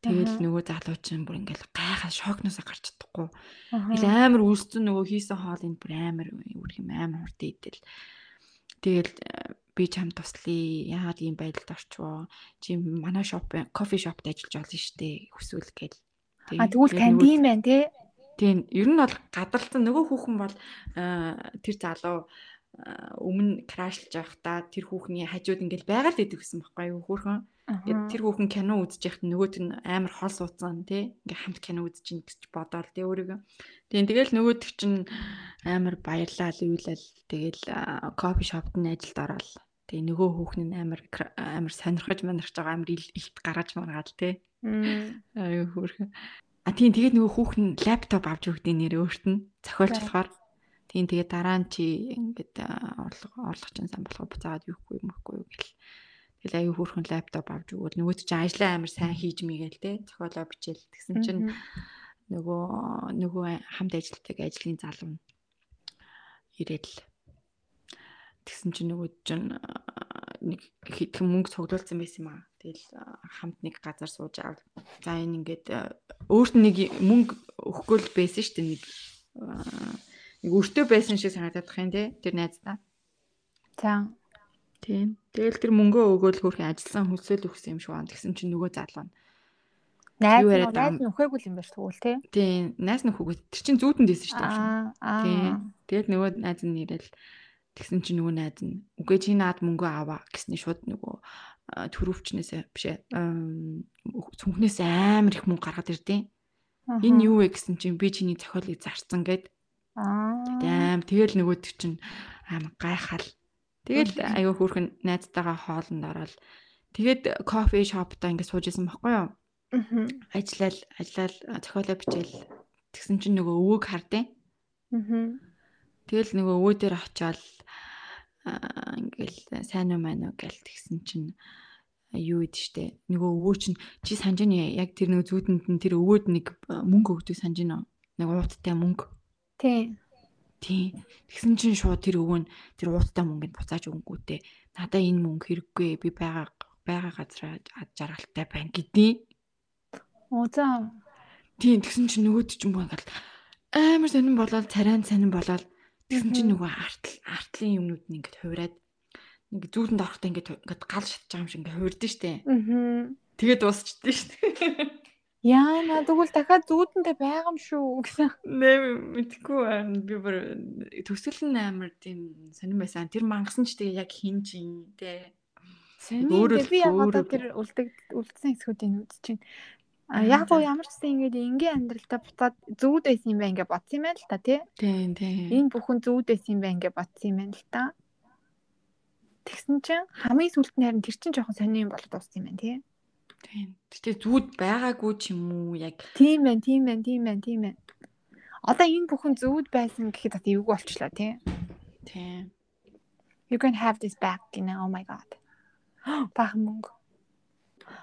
Тэгэл нөгөө залуу чинь бүр ингээл гайхаа шокноосоо гарч чадахгүй. Ингээл амар үлдсэн нөгөө хийсэн хоолыг бүр амар үр юм амар хурд идэл. Тэгэл би чам туслая. Яагаад ийм байдалд орчвоо? Чи манай шоп кофе шопт ажиллаж болно штэ. Хүсвэл гэл. А тэгвэл танд юм байна те. Тийм, ер нь бол гадарлсан нөгөө хүүхэн бол тэр залуу өмнө крашлж байхдаа тэр хүүхний хажууд ингээл байгаад идэв гэсэн байхгүй юу хөөхөн. Тэр хүүхэн кино үзэж байхад нөгөөт нь амар хол суудсан тий. Ингээ хамт кино үзэж ин гэж бодоол тий өөрийгөө. Тийм тэгэл нөгөөт чинь амар баярлал уйлал тэгэл кофе шопт нь ажилд ороод Тэгээ нөгөө хүүхэн нь амар амар сонирхож манарч байгаа амар илт гаргаж маргаал тий. Аюу хөөрхөн. А тийм тэгээд нөгөө хүүхэн лаптоп авч өгдөө нэр өөрт нь зохиолч болохоор тийм тэгээд дараа нь чи ингээд орлого орлого чинь сан болохоо буцаагаад юухгүй юм ихгүй юу гэл. Тэгэл аюу хөөрхөн лаптоп авч өгвөл нөгөө чинь ажлаа амар сайн хийж мийгээл те зохиолоо бичээл тэгсэн чинь нөгөө нөгөө хамт ажилтдаг ажлын залуу ирээд л тэгсэн чинь нөгөө чинь нэг хэдхэн мөнгө цуглуулсан байсан юм аа. Тэгэл хамт нэг газар сууж ав. За энэ ингээд өөрт нэг мөнгө өгөхгүй л байсан шүү дээ нэг нэг өртөө байсан шиг санагдах юм те тэр найздаа. За. Тийм. Тэгэл тэр мөнгөө өгөөл хөрхэн ажилласан хөлсөөл өгсөн юм шиг байна. Тэгсэн чинь нөгөө залуу нь Найз найз нөхөөгүй юм байна тэгвэл тий. Тийм, найз нөхөөгүй. Тэр чинь зүүдэнд байсан шүү дээ. Аа. Тийм. Тэгэл нөгөө найз нь ирэл Тэгсэн чинь нөгөө найз нь үгүй чи наад мөнгө аваа гэсний шууд нөгөө төрөвчнээсээ биш ээ цүнхнээс амар их мөнгө гаргаад ирдیں۔ Энэ юу вэ гэсэн чинь би чиний зохиолыг зарцсан гэд. Аа. Тэгэл нөгөө төр чинь амар гайхал. Тэгэл аюу хөөрхөн найзтайгаа хоолнд ороод тэгээд кофе шопта ингээд сууж исэн байхгүй юу? Аа. Ажиллал ажиллал зохиолоо бичээл тэгсэн чинь нөгөө өвөг хардیں۔ Аа. Тэгэл нөгөө өвөө дээр очиод ингээл сайн уу маань уу гэл тэгсэн чинь юу идэв штэ нөгөө өвөө чинь чи санаж нь яг тэр нөгөө зүудэнд нь тэр өвөөд нэг мөнгө өгдөг санаж нь нэг ууттай мөнгө тий тий тэгсэн чинь шууд тэр өвөө нь тэр ууттай мөнгөнд буцааж өгөнгүүтээ надаа энэ мөнгө хэрэггүй би байгаа байгаа газар жаргалтай байна гэдээ оо за тий тэгсэн чинь нөгөөд чинь ингээл амар сонирн болоод царайн сонирн болоод Тэгсэн чинь нөгөө артл артлын юмнууд нь ингээд хувраад нэг зүүдэнд орохдоо ингээд ингээд гал шатж байгаа юм шиг ингээд хувирдэн штэ. Аа. Тэгээд дуусчихдээ штэ. Яа на тэгвэл дахиад зүүдэндээ байгаа юм шүү гэсэн. Нэ мэдгүй байна. Би бүр төсөл нь амар тийм сонирн байсан. Тэр мангасан ч тэгээ яг хин чин те. Өөр би яг одоо тэр үлдэг үлдсэн хэсгүүдийн үз чинь А яг уу ямар ч гэсэн ингээд энгийн амьдралдаа бутаад зүуд байсан юм байна ингээ бодсон юм байна л та тий. Тийм тийм. Энэ бүхэн зүуд байсан юм байна ингээ бодсон юм байна л та. Тэгсэн чинь хамгийн сүлд нь харин тэр чинь жоохон сони юм болоод дууссан юм байна тий. Тийм. Гэтэ зүуд байгаагүй ч юм уу яг. Тийм байна, тийм байна, тийм байна, тийм байна. Одоо энэ бүхэн зүуд байсан гэхэд одоо юу болчлаа тий. Тийм. You can have this back, you know. Oh my god. Бахан мөнгө.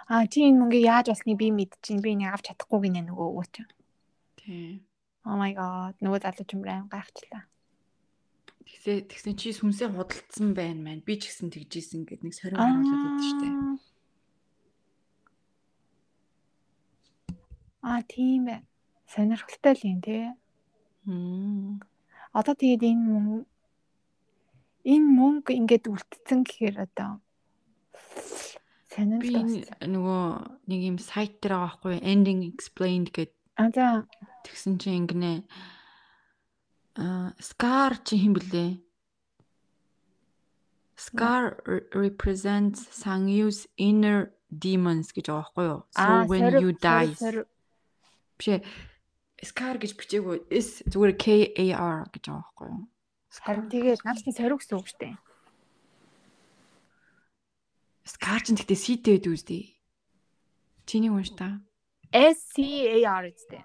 Аа чи энэ мөнгө яаж болсныг би мэдчихээн. Би энийг авч чадахгүй гинэ нөгөө өвөө чи. Тийм. Oh my god. Нөгөө залуу ч юм аим гайхчлаа. Тэгсээ тэгсэн чи сүнсээ худалдсан байна маань. Би ч гэсэн тэгжсэн гэд нэг сорин харуулдаг шүү дээ. Аа тийм бай. Сонирхолтой л юм тий. Мм. Одоо тэгээд энэ мөнгө энэ мөнгө ингээд үлдсэн гэхээр одоо Би нөгөө нэг юм сайт дээр байгаа байхгүй ending explained гэд А за тэгсэн чинь ингэнэ а scar чи хэм блэ? Scar represents Sangyu's inner demons гэж байгаа байхгүй юу? So when you die Биш Scar гэж бичээгүй S зүгээр K A R гэж байгаа байхгүй юу? Харин тэгээд наад чинь сорив гэсэн үг шүү дээ. Scar ч гэхдээ C-тэй байдаг үстэй. Чиний унш та. S C A R үстэй.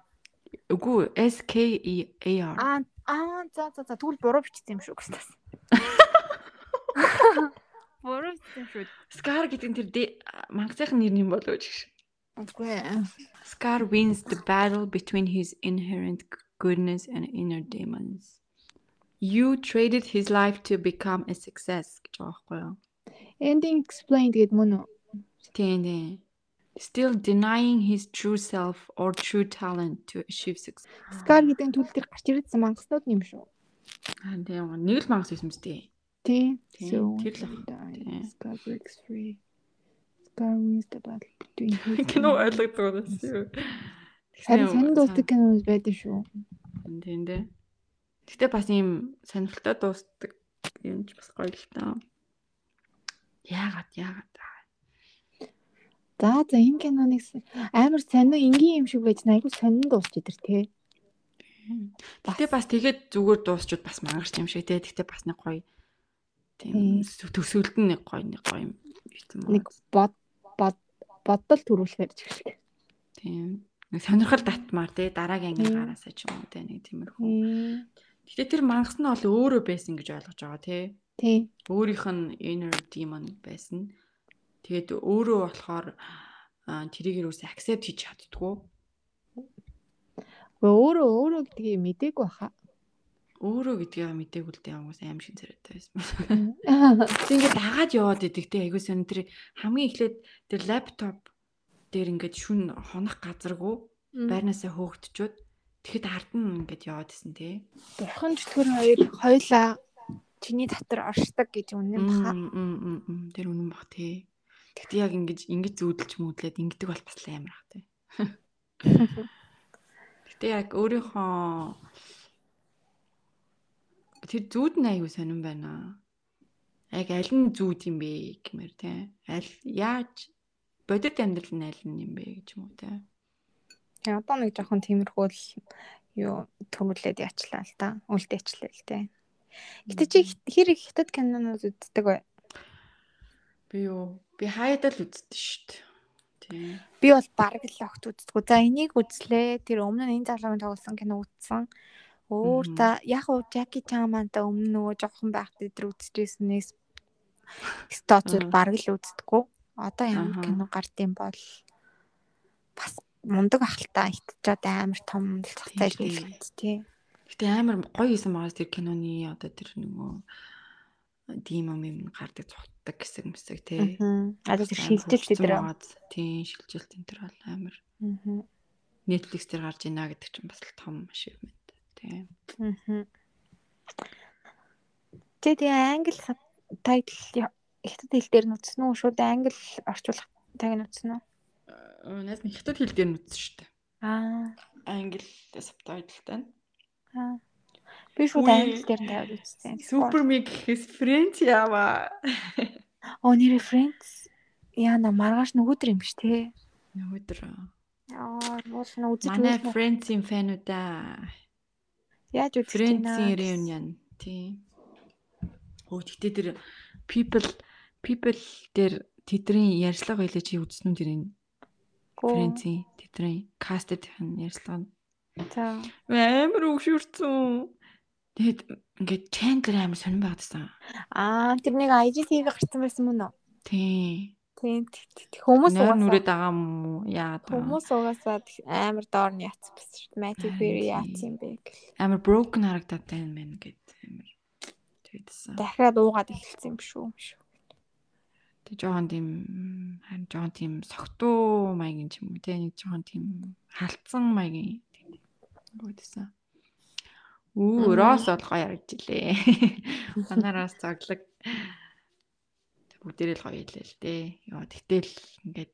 Үгүй S K E A R. Аа аа за за за тэгвэл буруу бичсэн юм шүү гэснээс. Буруу бичсэн шүү. Scar гэдэг нь тэр мангацын нэр юм болоо гэж. Үгүй. Scar wins the battle between his inherent goodness and inner demons. You traded his life to become a success гэж байгаа байхгүй юу? Ending explained гэдэг мөн үү? Тийм тийм. Still denying his true self or true talent to achieve success. Scar гэдэг нь төл дээр гарч ирсэн мангаснууд юм шүү. Аа тийм нэг л мангас байсан мэт. Тийм. Тийм, тэр л ах. Тийм. Scar breaks free. Scar wins the battle between his Кино ойлгодог байсан юу? Харин сонин дуустдаг кино байдаг шүү. Тийм дээ. Гэтэ бас ийм сонирхолтой дуустдаг юм ч бас гоё л таа. Яагаад яагаад За за энэ киноныг амар сонин энгийн юм шиг байж айгүй сонин дуусч идэр те. Гэтэ бас тэгээд зүгээр дуусчуд бас магарч юм шиг те. Гэтэ бас нэг гоё тийм төсөөлд нь нэг гоё нэг гоё юм нэг бод бодол төрүүлэхээр ч ихтэй. Тийм. Нэг сонирхол татмаар те дараагийн анги гараасаа ч юм уу те нэг тиймэрхүү. Гэтэ тэр мангас нь бол өөрөө байсан гэж ойлгож байгаа те. Тий. Өөрийнх нь inner demon байсан. Тэгээд өөрөө болохоор тэрийг юусе accept хийж чаддгүй. Өөрөө өөрөө гэдгийг мдээгүй баха. Өөрөө гэдгийг мдээгүй л дээ хүмүүс аим шин царайтай байсан. Тэг ингээд дагаад яваад идэг те айгуу сон тэр хамгийн эхлээд тэр лаптоп дээр ингээд шүн хонох газаргүй байрнаасаа хөөгдчүүд тэгэхэд ард нь ингээд яваад исэн те. Бурхан чөтгөр хоёр хоёлаа чиний татар оршдог гэж үнэн баха. Тэр үнэн бах те. Тэгтээ яг ингэж ингэж зүүдэлж мөдлээд ингэдэг бол бас амар ах тий. Гэтэ яг өөрийнхөө тэр зүүд нь аягүй сонирн байна. Яг аль нь зүүд юм бэ гэмээр тий. Аль яаж бодит амьдрал нь аль нь юм бэ гэж юм уу тий. Яа одоо нэг жоохон тиймэрхүү л юу төрүүлээд яачлаа л та. Үлдээчлээ л тий. Гэтэ чи хэр их хятад кинонууд үздэг вэ? Би юу? Би хайдал үздэг шүү дээ. Би бол бараг л огт үздэггүй. За энийг үзлээ. Тэр өмнө нь энэ залуугийн тоглосон кино үзсэн. Өөр та яг уу Жаки Чан манта өмнө нөгөө жоохон байхдаа тэр үзчихсэнээс стоцор бараг л үздэггүй. Одоо ямар кино гардыг бол бас мундаг ахaltaа итчихэд амар том цагтай хэлбэлт тий. Гэтэ амар гоё юм байгаа тэр киноны одоо тэр нөгөө димом юм гардаг цогтдаг гэсэн мэсэг тий. Аа тэр шилжилт дээр. Тийм шилжилт энэ төр бол амар. Netflix дээр гарч ийна гэдэг чинь бас л том achievement тий. Аа. Тэгээ англи тайтл хятад хэл дээр нүцсэн үү шууд англи орчуулах таг нүцсэн үү? Наас нэг хятад хэл дээр нүцсэн шүү дээ. Аа. Англи сабтайтлтай. Аа. Би шууд англи дээр тавиад үзсэн. Супер миг гэхээс Френч яава. Оо нэр Френч яана маргааш нөгөөдөр юм биш те. Нөгөөдөр. Яа, уул нь үзэж Манай үзмээр. Friends-ийн фануудаа Яаж үзэж байна? reunion тий. Өө тэгтээ тэр people people дээр тэдний ярьцлага байлаа чи үзсэн үү тэрийн Гүү. Friends-ийн тэдний casted ярьцлага нь За. амар өгшөрцөн. Тэгээд ингээд Chandler амар сонирн байгаадсан. Аа, тэр нэг IGTV гарсан байсан мөн үү? Тий. Тийм. Хүмүүс угаасаа нүрээд байгаа юм уу? Яа даа. хүмүүс угаасаа амар доор нь яцсан байсан шүү дээ. Харин Perry яатсан юм бэ гэл. Амар broken харагдаад байна мэн гэд амар тэгдсэн. Дахиад уугаад эхэлсэн юм шүү. юм шүү. Тэг жоохон тийм харин жоохон тийм согтуу маягийн ч юм уу те нэг жоохон тийм халтсан маягийн тийм гүйдсэн. Үу, Рос бол гоё харагджилээ. Манаараас зоглог бүгдээрээ л гоё хэлээ л дээ. Йоо, тэгтэл ингээд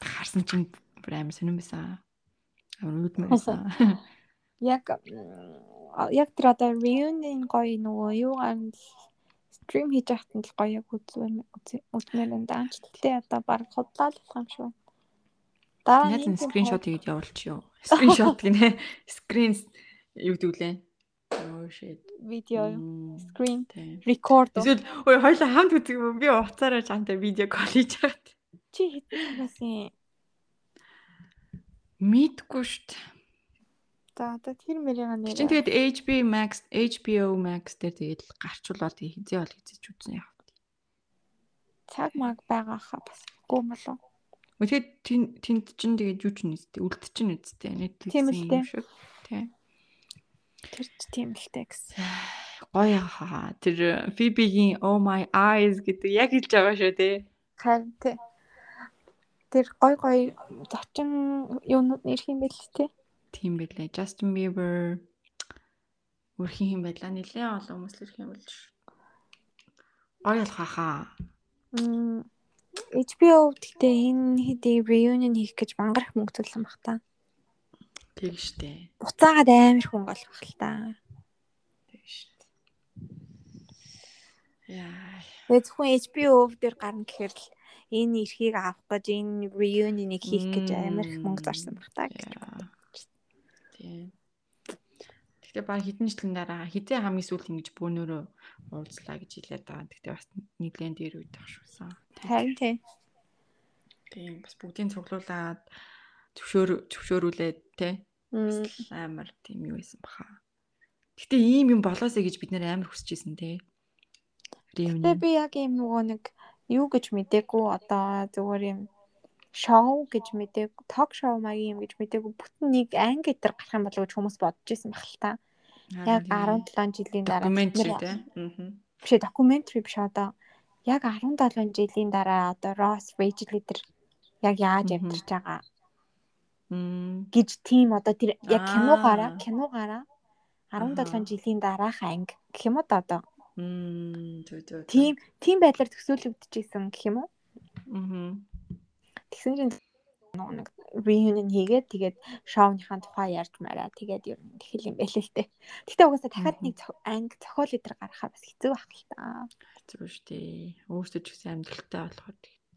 харсан чинь бүр амар сонирн байсан. Амар үүдмэр байсан. Яг яг тэр одоо reunion гоё нөгөө юугаар стрим хийж байхад нь л гоё яг үзмээр үзмээр энэ даанч. Гэтэ одоо баг худлаа л болох юм шүү. Дараа Яаж нь скриншот хийгээд явуулчих юу? Скриншот гинэ. Скрин юу гэдэг лээ? Oh shit. видео screen тийм. record Эсвэл ой хоёлаа хамт үзэх юм би уцаараа чантай видео кол хийж байгаа. чи хэдэн байсан Мэдгүй шүү дээ. за одоо тэр мэрийн нэр Чин тэгээд HBO Max, HBO Max дээр тэгээд гарчулаад хизээ бол хизээч үзсэн яах вэ? цаг маг байгаа хаа бас гоо болов Тэгээд тэнд тэнд чин тэгээд юу ч нэстэй үлд чин үсттэй Netflix Тийм л дээ. Тэр ч тийм л дээ гэсэн Гоё хаа. Тэр Phoebe-гийн Oh my eyes гэдэг яг хэлж байгаа шүү дээ. харин тий тэр гой гой зочин юунууд нэрх юм бэл тий Тийм байлээ. Justin Bieber өрхийн юм байлаа. Нилээн олон хүмүүс л өрх юм болж. Гоё болох хаа. Мм, HBO гэхдээ энэ хэдий reunion хийх гэж мангар их мөнгө төлсөн баг та. Тэг штэ. Буцаагаад амар хүн болох л та. Тэг штэ. Яа. Тэгээ зөвхөн HBO дээр гарна гэхээр л энэ эрхийг авах гэж энэ reunion-ыг хийх гэж амар их мөнгө зарсан баг та. гэж бодож. Тийм. Гэхдээ баг хэдэн жилийн дараа хизээ хамгийн сүүл ингэж бөөнөрөө уулзлаа гэж хэлээд байгаа. Гэхдээ бас нэгэн дээр үед тах шүүсэн. Харин тий. Тийм бас бүгдийг цуглуулад зөвшөөр зөвшөөрүүлээд те амар тийм юу байсан баха. Гэтэ ийм юм болоосэй гэж бид нэр амар хүсэж исэн те. Reunion. би яг юм нөгөө нэг юу гэж мэдээгүй одоо зүгээр юм шоу гэж мэдээг ток шоу маягийн юм гэж мэдээгүй бүтэн нэг анги дээр гарах юм болов уу гэж хүмүүс бодож исэн баг л та. Яг 17 жилийн дараа докюментари Аа. биш докюментари биш одоо яг 17 жилийн дараа одоо Ross Rachel дээр яг яаж амьдарч байгаа. Гэж тийм одоо тэр яг Аа. киногаараа киногаараа Аха. 17 жилийн дараах анги гэх юм уу да одоо тийм тийм байдлаар төсөөлөгдөжсэн гэх юм уу тэгсэн чинь нэг reunion хийгээд тэгээд шоуныхаа тухай ярьж мараа тэгээд ер нь тэгэл юм байл л те. Гэтэ угаасаа дахиад нэг анги зохиол өдр гаргахаа бас хэцүү байх л та. Хэцүү шүү дээ. Өөртөө ч гэсэн амьдралтай болохоор тэгээд.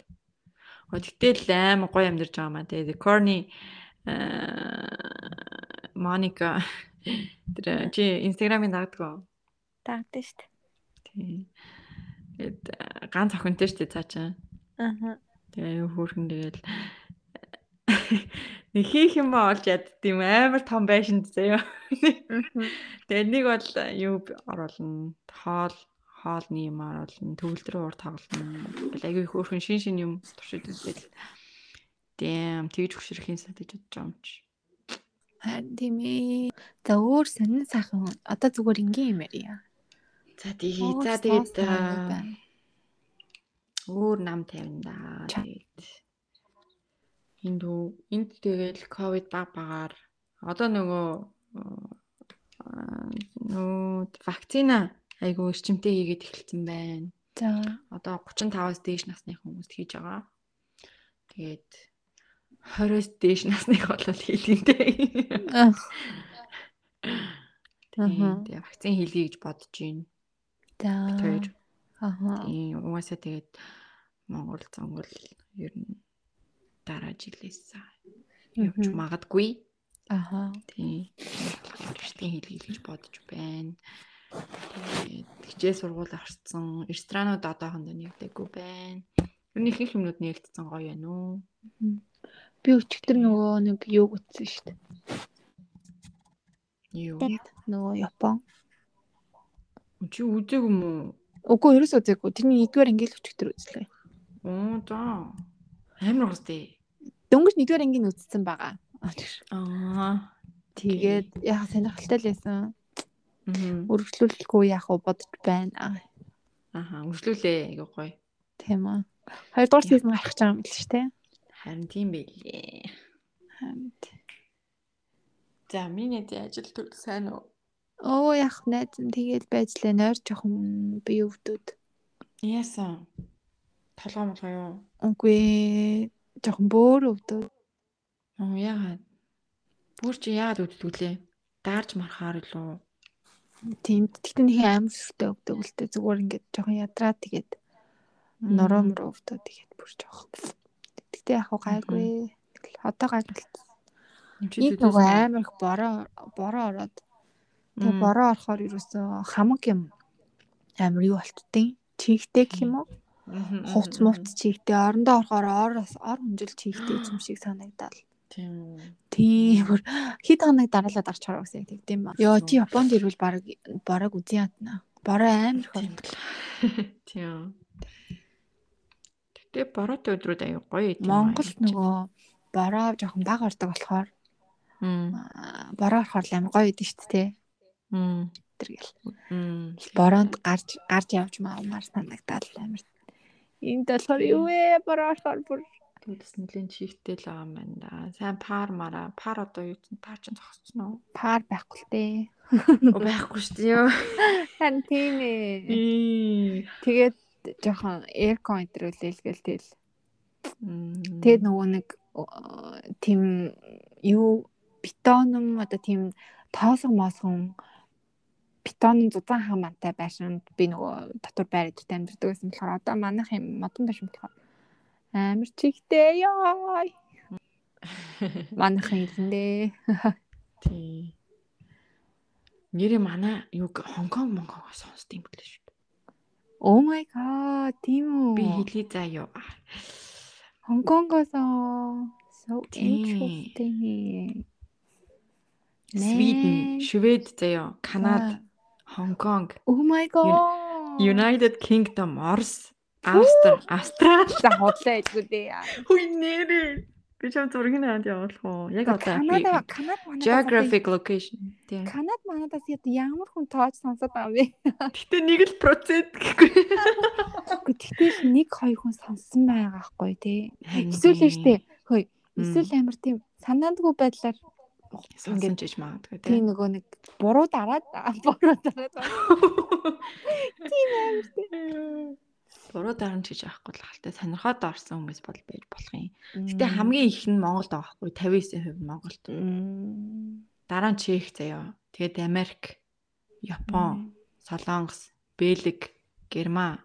Оо тэгтэл амар гоё амьдарч байгаа маа тэгээд Corny Моника тэр чи инстаграмын дагдаг уу? Таагдаг шүү дээ. Тийм. Тэгээд аа, ганц охинтой шүү дээ цаа чинь. Аа. Тэгээ хөөрхөн тэгэл нэг хийх юм ба олж ядд юм амар том байшин заяа. Тэгээ нэг бол юу оруулна. Хоол хоолны юм оруулна. Төвлөрөө уур тоглоно. Аягүй хөөрхөн шин шин юм туршид үзэл. Дэм тэгж хөшөрхийн санагдаж бодож байгаа юм чи. Харин тийм ээ. За өөр сонин сайхан одоо зүгээр ингийн юм ярья. За Өөр за тэгээд өөр нам тавина да. Тэгээд энд үү энд тэгэл ковид баг багаар одоо нөгөө нөгөө вакцина айгүй эрчимтэй хийгээд эхэлсэн байна. За Одоо 35-аас дээш насны хүмүүст хийж байгаа. Тэгээд 20-оос дээш насных бол хийлгэнтэй. Ах. Тийм. Тэгээ вакцин хийлгэе гэж бодож байна. за. Аа. Тийм угаасаа тэгээд Монгол зонгол ер нь дараа жилээс явж магадгүй. Аха. Тийм. Штийн хэл хэлж бодож байна. Тэгээд хичээл сургууль орцсон. Ресторанууд одоохондоо нэгдэггүй байна. Ер нь их их юмнууд нэгдсэн гоё байна уу? Би өчигдөр нөгөө нэг юу үтсэн шүү дээ. Юу? Нөгөө Япон. Чи үзег юм уу? Үгүй ерөөс үзээгүй. Тэрний нэгдүгээр анги л өчигдөр үзлээ. Оо за. Амар гостэй. Дөнгөж нэгдүгээр ангийн үзсэн байгаа. Аа. Тэгээд яг сонирхолтой л байсан. Аа. Үргэлжлүүлэхгүй яах вэ бодож байна. Аха, үргэлжлүүлээ. Айгуу гоё. Тийм үү. Хоёрдугаар сизон гарах гэж байгаа юм шүү дээ. Харин тийм байлээ. Харин За, миний ажил төл сайн уу? Оо яг найз нь тэгээд байж лээ нойр жоохон би өвдөд. Яасан? Толгой молгой юу? Үгүй жоохон бөөр өвдөд. Оо яагаад? Бүр чи яагаад өвдөлтүүлээ? Даарж мархаар илүү. Тийм тэгтэн нэг амар сүртэй өвдөг л дээ зүгээр ингээд жоохон ядраа тэгээд нороо мөрөө өвдөд тэгээд бүр жоохон. Тэгтээ яг гайгүй. Одоо гайгүй. Нэг нөгөө амар их бороо бороо ороод тэгээ бороо орохоор ерөөсөө хамаг юм амар юу болтдیں۔ Чихтэй гэх юм уу? Хувц мувц чихтэй орондоо орохоор ороос ор хүнжил чихтэй юм шиг санагдал. Тийм. Тийм. Хит хоног дараалаад арч хараа гэсэн яг тэгдэм ба. Йоо чи Японд ирвэл баг бараг үзэн ятна. Бороо амар их Тийм. Тийм. Гэтэ бороотой өдрүүд аюу гоё юм. Монголд нөгөө бороо жоохон баг ордог болохоор бороо орохоор амар гоё идэв шүү дээ. Тэр гэл. Бороонд гарч гарч явж маамаар санагдаад амар. Энд болохоор юу вэ? Бороо орохоор бүр Тэс нэлийн чихтэй л байгаа юм байна да. Сайн пар мара. Пар одоо юу ч пар ч зогссон уу? пар байхгүй л дээ. Оо байхгүй шүү дээ. Хан тийм ээ. Тэгээд жоохон aircon өдрүүлээл гээл тэгэл. Тэгээд нөгөө нэг тийм юу бетоном одоо тийм тоосго моосгон бетонын зузаан хамаатай байшинд би нөгөө дотор байр эдэртэй амьддаг байсан болохоор одоо манайх юм модон байшин болохоор амар чигтэй ёо. Манайх юм дээ. Тий. Нэрээ манай юу Хонконг Монконг сонсд юм билээ шүү. Oh my god, тийм үү? Би хэлий юу. Хонконгоос so interesting. Sweden, Швед заяа, Канада. Хонконг, Oh my god. United Kingdom, Орос, Австри, Австрали. за худлаа хэлгүй дээ. Хүй нэрээ. Би ч юм зургийг наад явуулах уу? Яг одоо Канада Канада манадаас geographic location. Тийм. Канад манадаас яд ямар хүн тоож сонсоод байгаа вэ? Гэтэ нэг л процент гэхгүй. Тэгтэл нэг хоёр хүн сонссон байгаа хгүй тий. Эсвэл тийм. штэ. Хөөе. Эсвэл амар тийм санаандгүй байдлаар ч гэж магадгүй тийм тийм. нөгөө нэг буруу дараад буруу дараад Буруу дарамт гэж аахгүй л халтай сонирхоод орсон хүмүүс бол байж болох юм. Гэтэ хамгийн их нь Монголд байгаа хгүй 59% нь Монголд. Дараа нь Чех заяа. Тэгээд Америк, Япон, Солонгос, Бэлэг, Герман,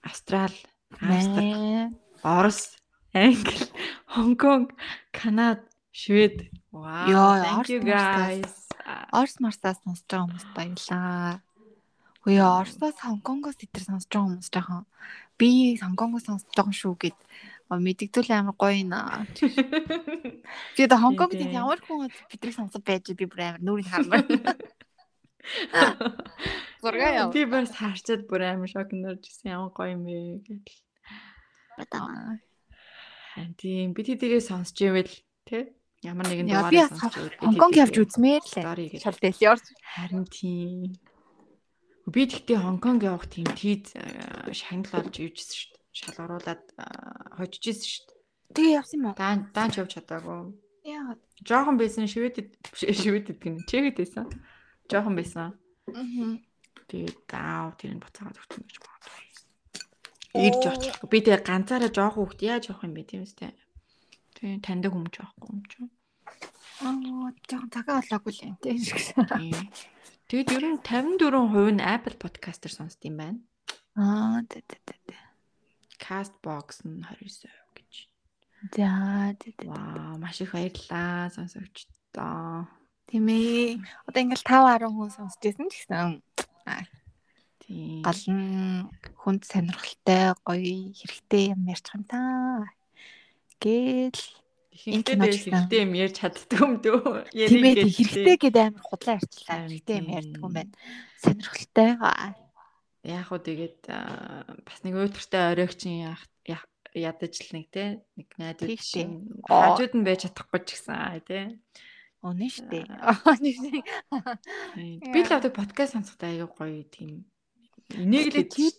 Австрал, Австри, Орос, Англи, Хонконг, Канада, Швед. Wow. Ёо, thank you guys. Орс марсаас сонсож байгаа хүмүүст баярлаа. Хөөе Орсоос Хонконгоос эдгээр сонсож байгаа хүмүүс жоохон би Хонконгоос сонсож байгаа шүү гэд мэдгдүүл амар гоё наа. Би одоо Хонконгт ямар хүн бидрийг сонсож байж би бүр амар нүрийг хармаар. Зургаа яв. Би бас харчаад бүр амар шок нэрж ирсэн ямар гоё юм бэ гэж. Харин тийм би тэдэрээ сонсч ивэл тий ямар нэгэн би бас сонсч ивэл Хонконг явж үзмээр лээ. Шал дэлиор. Харин тийм. Би тэгтээ Хонконг явах тийм тийз э, шагнал олж ивжсэн шүү дээ. Шал оруулаад э, хожижсэн шүү дээ. Тэгээ явсан юм уу? Даан даан ч явж чадаагүй. Яагаад? Жохон байсан шивэдэд шивэдэд гэнэ. Чегэд байсан. Жохон байсан. Аа. Тэгээд даа тэр нь буцаагаад өгсөн гэж магадгүй. Ирж очихгүй. Би тэгээ ганцаараа жоох хүүхд яаж явах юм бэ тийм үстэй. Тэгээ таньдаг хүмүүс жоохгүй юм чинь. Аа, жоохон цагаа олоогүй л юм тийм. Тийм. Тэгээд ер нь 54% нь Apple Podcast-ээр сонсд юм байна. Аа, тэ тэ. тэ. Castbox нь 29% гэж. За Вау, маш их баярлалаа сонсогчдоо. тийм ээ. Одоо ингээл 5 10 хүн сонсч байсан ч гэсэн Тийм. гол нь хүнд сонирхолтой гоё хэрэгтэй юм ярьж байгаа юм та. Гэл Ихэнхдээ хэрэгтэй юм ярьж чаддаг юм дөө. тийм ээ гэлтэй. хэрэгтэй гэдэг амар худлаа ярьчлаа. Хэрэгтэй юм тийм. ярьдаг юм байна. Сонирхолтой. Яг хөө тэгээд бас нэг уйтартай оройгчин ядаж л нэг те нэг дээ. чинь хажууд нь байж чадахгүй ч гэсэн те. Өнөө штэ. Тийм. Би л одоо подкаст сонсохдоо аягүй гоё тийм энийг л чи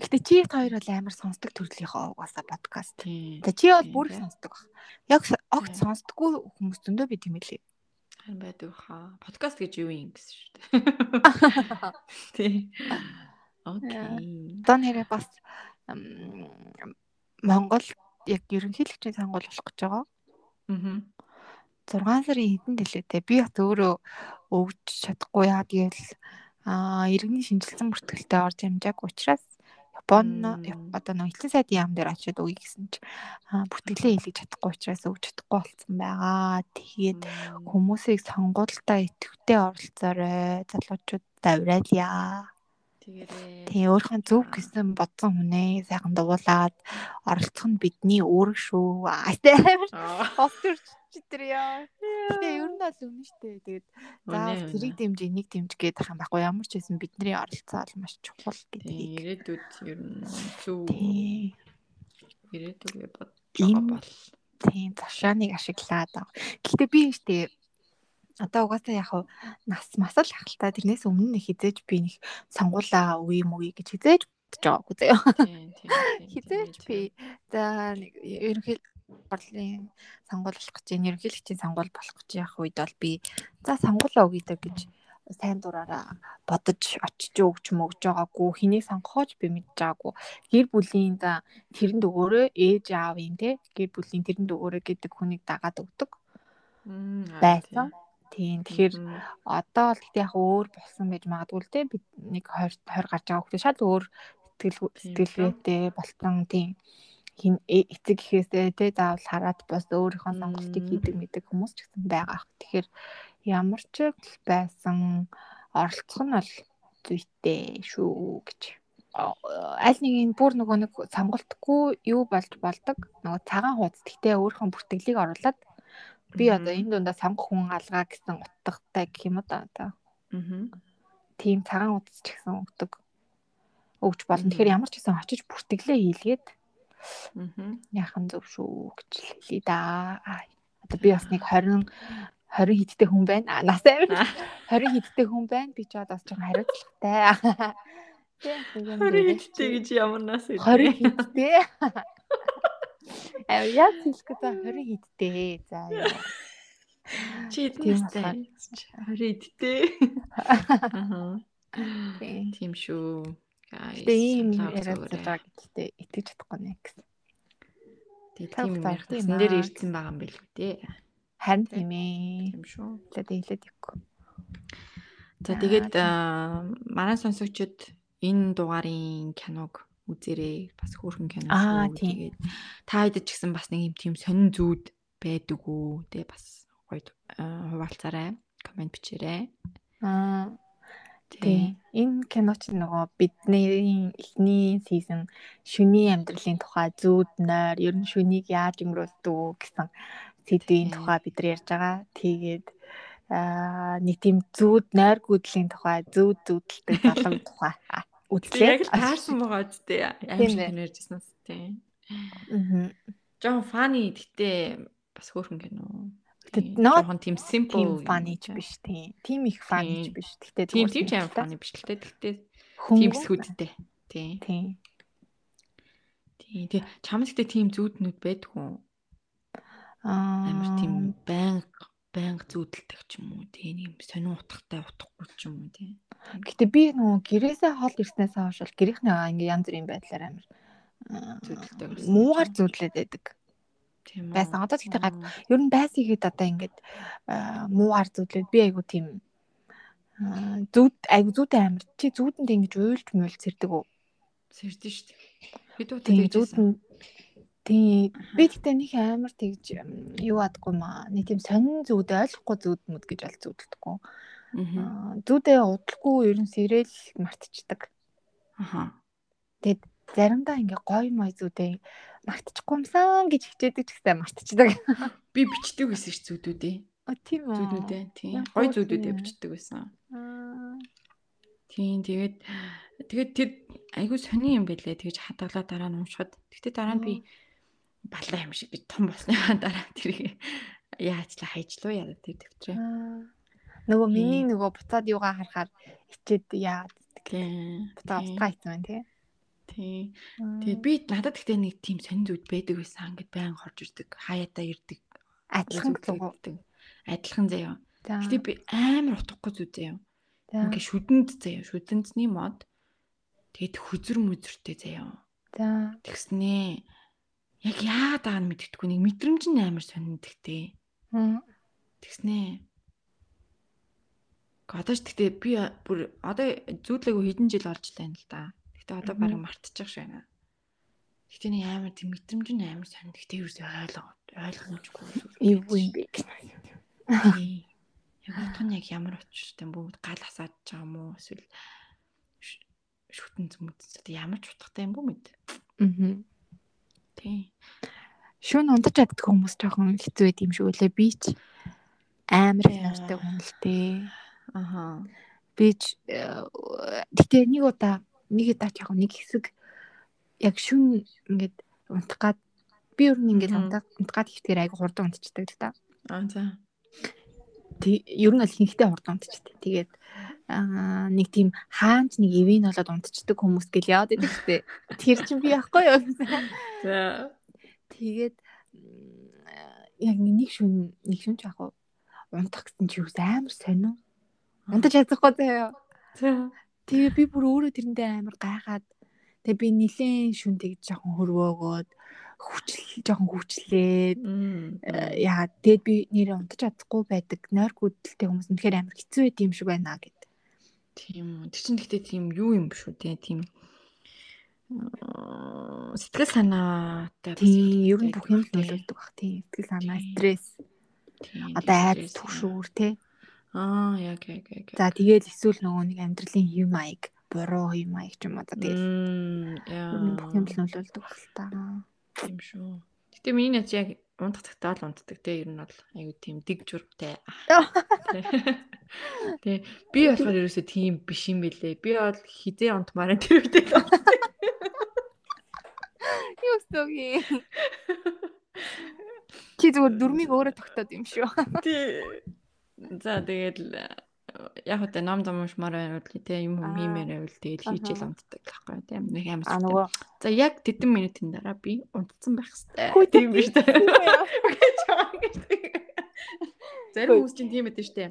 Гэтэ чи хоёр бол амар сонсдог төрлийнхөө угаасаа подкаст. За чи бол бүр их сонсдог баг. Яг огт сонсдоггүй хүмүүс зөндөө би тийм ээ. харин байдаг хаа. Подкаст гэж юу юм гэсэн шүү дээ. Тийм. Окей. Одоо нэрээ бас Монгол яг ерөнхийлөгчийн сонгуул болох гэж байгаа. Мгм. 6 сарын хэдэнд хэлээ те. Би бас өөрөө өгч чадахгүй яа тэгэл аа иргэний шинжилсэн бүртгэлтэй орж амжааг учраас Япон одоо нэг хэлсэн сайдын яам дээр очиод өгье гэсэн чи аа бүртгэлээ хийлгэж чадахгүй учраас өгч чадахгүй болсон байгаа. Тэгээд хүмүүсийг сонгуультай идэвхтэй оролцоорой. Залуучууд давраалъя. Тэгээрээ. Тэгээ өөрийнхөө зөв гэсэн бодсон хүнээ сайхан дуулаад оролцох нь бидний үүрэг шүү. Аа тийм. Аа. Хостөрч тэр яа. Тэгээ ер нь бол үнэн штэ. Тэгээд заавал зэрэг дэмжиж нэг дэмжих гэдэг юм байхгүй ямар ч байсан бидний оролцоо бол маш чухал Тийм гэдгийг. ирээдүйд ер нь зөв Тийм. ирээдүгээ Энэ- байгаа бол Тийм зашааныг ашиглаад байгаа. Гэхдээ би штэ одоо угаасаа яг хав нас мас л ахaltaа тэрнээс өмнө нэг хизээж би нэг сонгуулаа үе юм уу гэж хизээж бодож байгаагүй заяа. тийм, би за нэг ерөнхий борлын сонгуул болох гэж байна. Ерөнхийлөгчийн сонгуул болох гэж явах үед бол би за сонгуулаа өгье гэж сайн дураараа бодож очиж өгч мөгж байгаагүй хэнийг сонгохооч би мэдж байгаагүй гэр бүлийн да тэрэнд өгөөрөө ээж аавын те гэр бүлийн тэрэнд өгөөрөө гэдэг хүнийг дагаад өгдөг байсан. Тийм тэгэхээр одоо л гэхдээ яг өөр болсон байж магадгүй л те бид нэг 20 20 гарч байгаа хүмүүс шал өөр сэтгэл сэтгэлгээтэй болсон тийм хин э- эцэг гэхээсээ те заавал хараад бас өөрийнхөө сонголтыг хийдэг мэдэг хүмүүс ч гэсэн байгаа. ах. Тэгэхээр ямар ч байсан оролцох нь бол зүйтэй шүү гэж. Аль нэг энэ бүр нөгөө нэг сонголтгүй юу болж болдог. Нөгөө цагаан хуудас гэхдээ өөрийнхөө бүртгэлийг оруулаад би одоо энэ дундаа сонгох хүн алгаа гэсэн утгатай гэх юм да одоо Мгм. тийм цагаан удас ч гэсэн өгдөг өгч болно. Тэгэхээр ямар ч гэсэн очиж бүртгэлээ хийлгээд Мгм. яахан зөв шүү гэж хэлье да. Аа, Одоо би бас нэг 20 20 хидтэй хүн байна. Аа, Нас амир 20 хидтэй хүн байна. Би ч бас жоохон хариуцлагатай. Тийм нэг юм 20 хэдтэй гэж ямар нас вэ? 20 хидтэй. Аа яа хэлэхгүй за 20 хидтэй. За. Чи Тийм хэднэстэй? 20 хэдтэй. Аа. Тийм. Шүү. Guys. Гэтэ ийм яриад байгаа гэдэгтээ итгэж чадахгүй нэ гэсэн. Тэгээ тийм бүхэн ярих гэсэн дээр ирсэн байгаа юм бэл үү те. Харин Тийм. ээ. Тийм шүү. Хэлээд хэлээд ихгүй. За тэгээд аа, манай сонсогчид энэ дугаарын киног үзээрэй. Бас хөөрхөн кино шүү. Тэгээд та хэд ч гэсэн бас нэг юм тийм сонин зүуд байдаг уу? Тэгээ бас гоё аа, хуваалцаарай. Комент бичээрэй. Аа тийм. Энэ кино ч нөгөө бидний эхний сизон шүний амьдралын тухай зүүд нойр ер нь шүнийг яаж өнгөрүүлдэг гэсэн сэдвийн тухай бид нар ярьж байгаа. Тэгээд аа нэг тийм зүүд нойр гүйдлийн тухай зүүд зүүдэлтэй залуу тухай үзлээ. яг л таарсан байгаа үсттэй. Аим Тийм шиг кино ярьжсэнээс тий. Аа. Жохон фаны гэтээ бас хөөрхөн Тийм, ноо Жохон тийм simple. тийм фаны ч тий. биш тийм. Тим их фаны ч Тийм. биш. Гэтэ Тийм тийм ч аим сонирхолтой. фаны биш л дээ. Тэгтээ тийм сүдтэй. Тий. Тийм. Тий. Тэг чамд гэтээ тийм зүуднүүд байдгүй. Аа Амар тийм байнга байнга зүүдэлдэг ч юм уу. Тий нэг юм сонин утгатай утгагүй ч юм уу тий. Гэтэ би нөгөө гэрээсээ хол ирснээс хойш бол гэрийнхнээ ингээ янз бүрийн байдлаар амар аа, Зүүдэлдэг гэсэн муугар чинь. зүүдлээд байдаг. Тийм үү. байсан. Одоо тэгтээ гад-. Ер нь байсан ихэд одоо ингээд муугар зүүдлээд би айгу тийм аа, зүүд айгу зүйтэй амар чи зүүдэнд ингэж уйлж муйлж сэрдэг үү? Сэрдэн шүү дээ. Хэд удаа Тийм тэгж байсан? зүүдэн тий би тэгтээ нэг амар тэгж юу адгүй маа нэг тийм сонин зүуд ойлгохгүй зүудмүүд гэж аль зүудэлдэггүй Аа. Зүудээ удалгүй ер нь сэрэл мартчихдаг Аха. тэгэд заримдаа ингээ гой мой зүудээ мартчихгүй юмсан гэж хичээдэг ч гэсэн мартчихдаг Би бичдэг байсан ш зүудүүдээ. а тийм үү Зүуднүүдээ тийм. Гой зүудүүдээ бичдэг байсан. Аа, Тийм тэгээд тэгээд тэр айгүй сони юм байлээ. Тэгж хадгалаа дараа нь уншихад. Тэгтээ дараа нь би балаа юм шиг би том болсныхаа дараа тэрийг яачлаа хайжлуу яа тэр төвтрээ. аа. Нөгөө миний нөгөө буцаад юугаа харахаар ичээд яа Тийм. буцаа устгаа хийсэн байна тий Тийм. Тэгээд би надад гэхдээ нэг тийм сонин зүуд байдаг байсан. Ингээд баян хорж ирдэг. Хаяатаа ирдэг. адилхан байдаг. Адилхан заяа. за Гэтэ би амар утгагүй зүуд заяа. за Ингээ шүдэнд заяа. Шүдэндний мод. Тэгээд хүзэр мүзэртэй заяа. за Тэгснээ яг яагаад аа мэддэхгүй нэг мэдрэмж нь амар сонирхдаг. Мм. Тэгснээ. Одоо ч гэхдээ би бүр одоо зүүдлээгөө хэдэн жил болж байна л да. Гэтэ одоо барыг мартчих ш байна. Гэтэ нэг амар тийм мэдрэмж нь амар сонир. Гэтэ юу ч ойлгоо ойлгомжгүй. юу юм бэ. Яг утга нь яг ямар учиртай бүгд гал асааж байгаа юм уу эсвэл шүтэн зүмэд одоо ямар ч утгатай юм бүү мэд. Аа. Тий. Шүүн ундаж чаддаг хүмүүс жоохон хэцүү байд юм шиг үлээ би ч амар нартай хүн л дээ. Аха. Би ч э, гэтээ нэг удаа нэг удаа жоохон нэг хэсэг яг шүүн ингээд унтах гад би ер нь ингээд унтах унтах гад ихтгэр айгу хурдан унтчихдаг л да. Аа за. Тэг ер нь бол хинхтэй хурдан унтчихдаг. Тэгээд аа нэг тийм хаанч нэг ивэн болоод унтчихдаг хүмүүс гэл яад байдаг штэ. Тэр чинь би яахгүй юу гэсэн. За. Тэгээд яг нэг шүн нэг шүн ч яг унтах гэсэн чи юу амар сонин. Унтаж чадахгүй заяа. За. Тэгээ би бүр өөрөө тэрэндээ амар гайхаад тэгээ би нилээн шүн тэгж жоохон хөрвөөгөөд хүчл жоохон хүчлээд э, яа тэгээд би нэрээ унтаж чадахгүй байдаг нойр гүйдэлтэй хүмүүс үнэхээр амар хэцүү байд юм шиг байна гэд. Тийм үү. Тэр чинь гэхдээ тийм юу юм биш үү те тийм аа, сэтгэл санаатай бас ер нь бүх юм нөлөөлдөг бах тийм сэтгэл санаа стресс одоо стресс, түгшүүр те. Аа яг яг яг. За тэгээд эсвэл нөгөө нэг амьдралын хэв маяг буруу хэв маяг ч юм уу тэгээд нь бүх юм яа. л нөлөөлдөг л та. Тийм шүү. Гэтэ миний нач яг унтах цагтаа л унтдаг те. Ер нь бол аюу тийм дэг журмтай. Тэ би болохоор ерөөсөө тийм биш юм бэлээ. Би бол хизээ унтмаар тэр үедээ л унтдаг. Юу өсөгийн. Чи зүгээр дөрмийг өөрөө тогтоод юм шүү. Тий. За тэгээд л яг хөтэ ном зам уншмаар байвал те юм юм хиймээр байвал тэгээд хийжэл унтдаг байхгүй те нэг амар А нөгөө За яг тэдэн минутын дараа би унтсан байх хэвээр. Тийм биш үү? тийм Зарим хүмүүс чинь тийм байдаг штэ.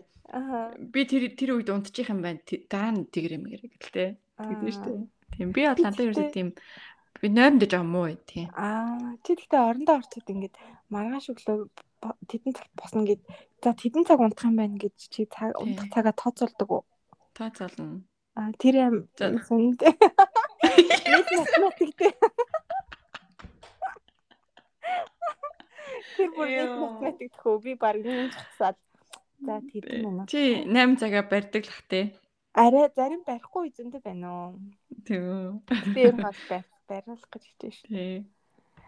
Би тэр тэр үед унтчих юм байна. Дараа нь тэгэр юм гэрэг л те. Тэгдэж штэ. Тийм би надад ерөөсөө тэгтээ- тийм би нойронд жоо муу тийм. Аа, чи гэхдээ орондоо орчод ингээд маргааш өглөө тэдэн цаг босно гэд. За тэдэн цаг унтах юм байна гэж чи цаг унтах цагаа тооцоолдог уу? Зална. Аа, тэр юм За. сүндээ. Нэг математиктэй. Тэр бүр нэг математик төхөө би баг нэг чагсаад. За тэдэн минут. Чи 8 цагаа барьдаг лах те. Арай зарим барихгүй эзэндээ байна уу? Тийм. Би ер нь бол барь бариулах гэж хичээж шүү. Тий.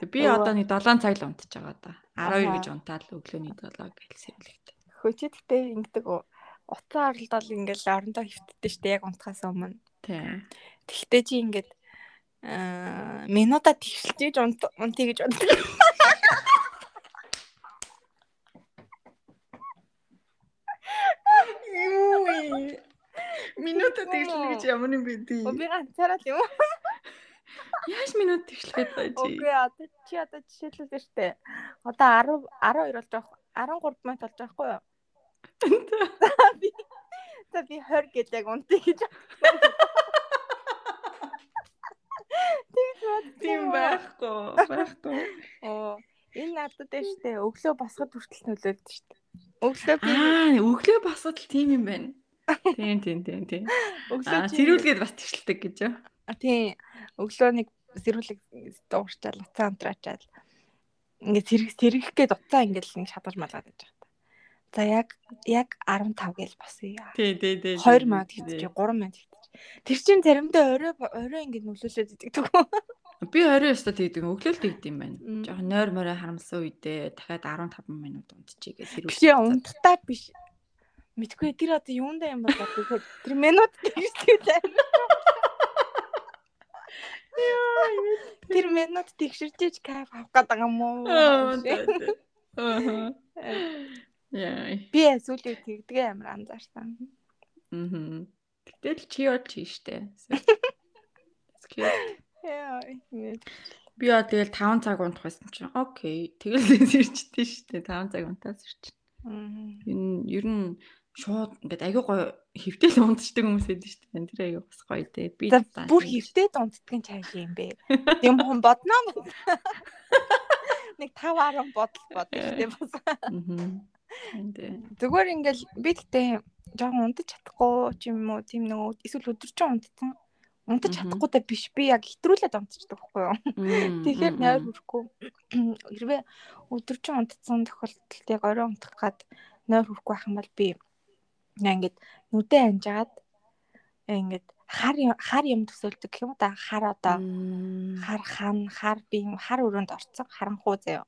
Би одоо нэг 7 цаг л унтж байгаа да. 12 Ахаа. гэж унтаал өглөөний 7 гэж сэрэлэгтэй. Хөө чи гэхдээ ингэдэг? Утсан аралдал ингээл орондоо хөвтдөө штэ яг унтахаас өмнө. Тий. Тэгтээ чи ингээд аа минутаа тэгшилж унт унтъя гэж боддог. Юу вэ? Минутад тэгшлэг гэж ямар юм бэ тий? Би ганцаараа л юм. Яаж минут тэгшлэхэд байж? Үгүй одоо чи одоо жишээлбэл штэ. Одоо 10 12 болж байгаа 13 минут болж байгаа хгүй юу? За би 20 гэж яг унтъя гэж. Тийм байхгүй. Байхгүй. Оо энэ надад штэ. Өглөө босоход хүртэл нөлөөлдөг штэ. Өглөө би Аа, өглөө басаад л тийм юм байна. Тийм тийм тийм тийм. өглөө зэрүүлгээд бас тэгшэлдэг гэж юу? А, Тийм. Өглөө нэг зэрүүлэг дуурчаал уцаан унтраачаал. ингээд сэрэг сэргэх гээд уцаа ингээд нэг шатаж малгаад байж байгаа. За яг яг 15 гээл босъё. Тий, тий, тий. 2 минут хийчих, 3 минут хийчих. Тэр чинь заримдаа орой орой ингээд нөлөөлөд идэг төгөө. Би орой өстө тэгдэг өглөөл тэгдэг юм байна. Жохон нойр морой харамсан үедээ дахиад 15 минут унтчихъя гэж хэрэг. Би унтахтаа биш. Мэдгүй тэр одоо юундаа юм бол тэгэхээр тэр минут тэгштэй зарим. Тэр минут тэгшэрчээж кайф авах гэдэг юм уу? Аа. Яа. Би сүүлийн тэгдгээ амар анзаарсан. Мм. Тэгтэл чи яа чи штэ. Яа. Би яа тэгэл 5 цаг унтах байсан чинь окей. Тэгэл сэрчтэй штэ 5 цаг унтаас сэрч. Энэ ер нь шууд ингээд аягүй гоё хөвтөл унтчихдаг хүмүүс байдаг шүү дээ. Тэр аягүй бас гоё дээ. Би бүр хөвтөд унтдаг нь чааш юм бэ. Юм хүн бодноо. Нэг 5 10 бодол боддог шүү дээ бас. Зүгээр ингээл би тэгтээ жоохон унтаж чадахгүй ч юм уу тийм нөгөө эсвэл өдөржин унтсан унтаж чадахгүй та биш би яг хэтрүүлээд унтчихдаг байхгүй юу. Тэгэхээр нойр хүрхгүй хэрвээ өдөржин унтсан тохиолдолд яг орой унтах гад нойр хүрхгүй байх юм бол би ингээд нүдэ анжаад ингээд хар хар юм төсөөлдөг юм да хар одоо хар хан хар би хар өрөөнд орцсон харанхуу заяа.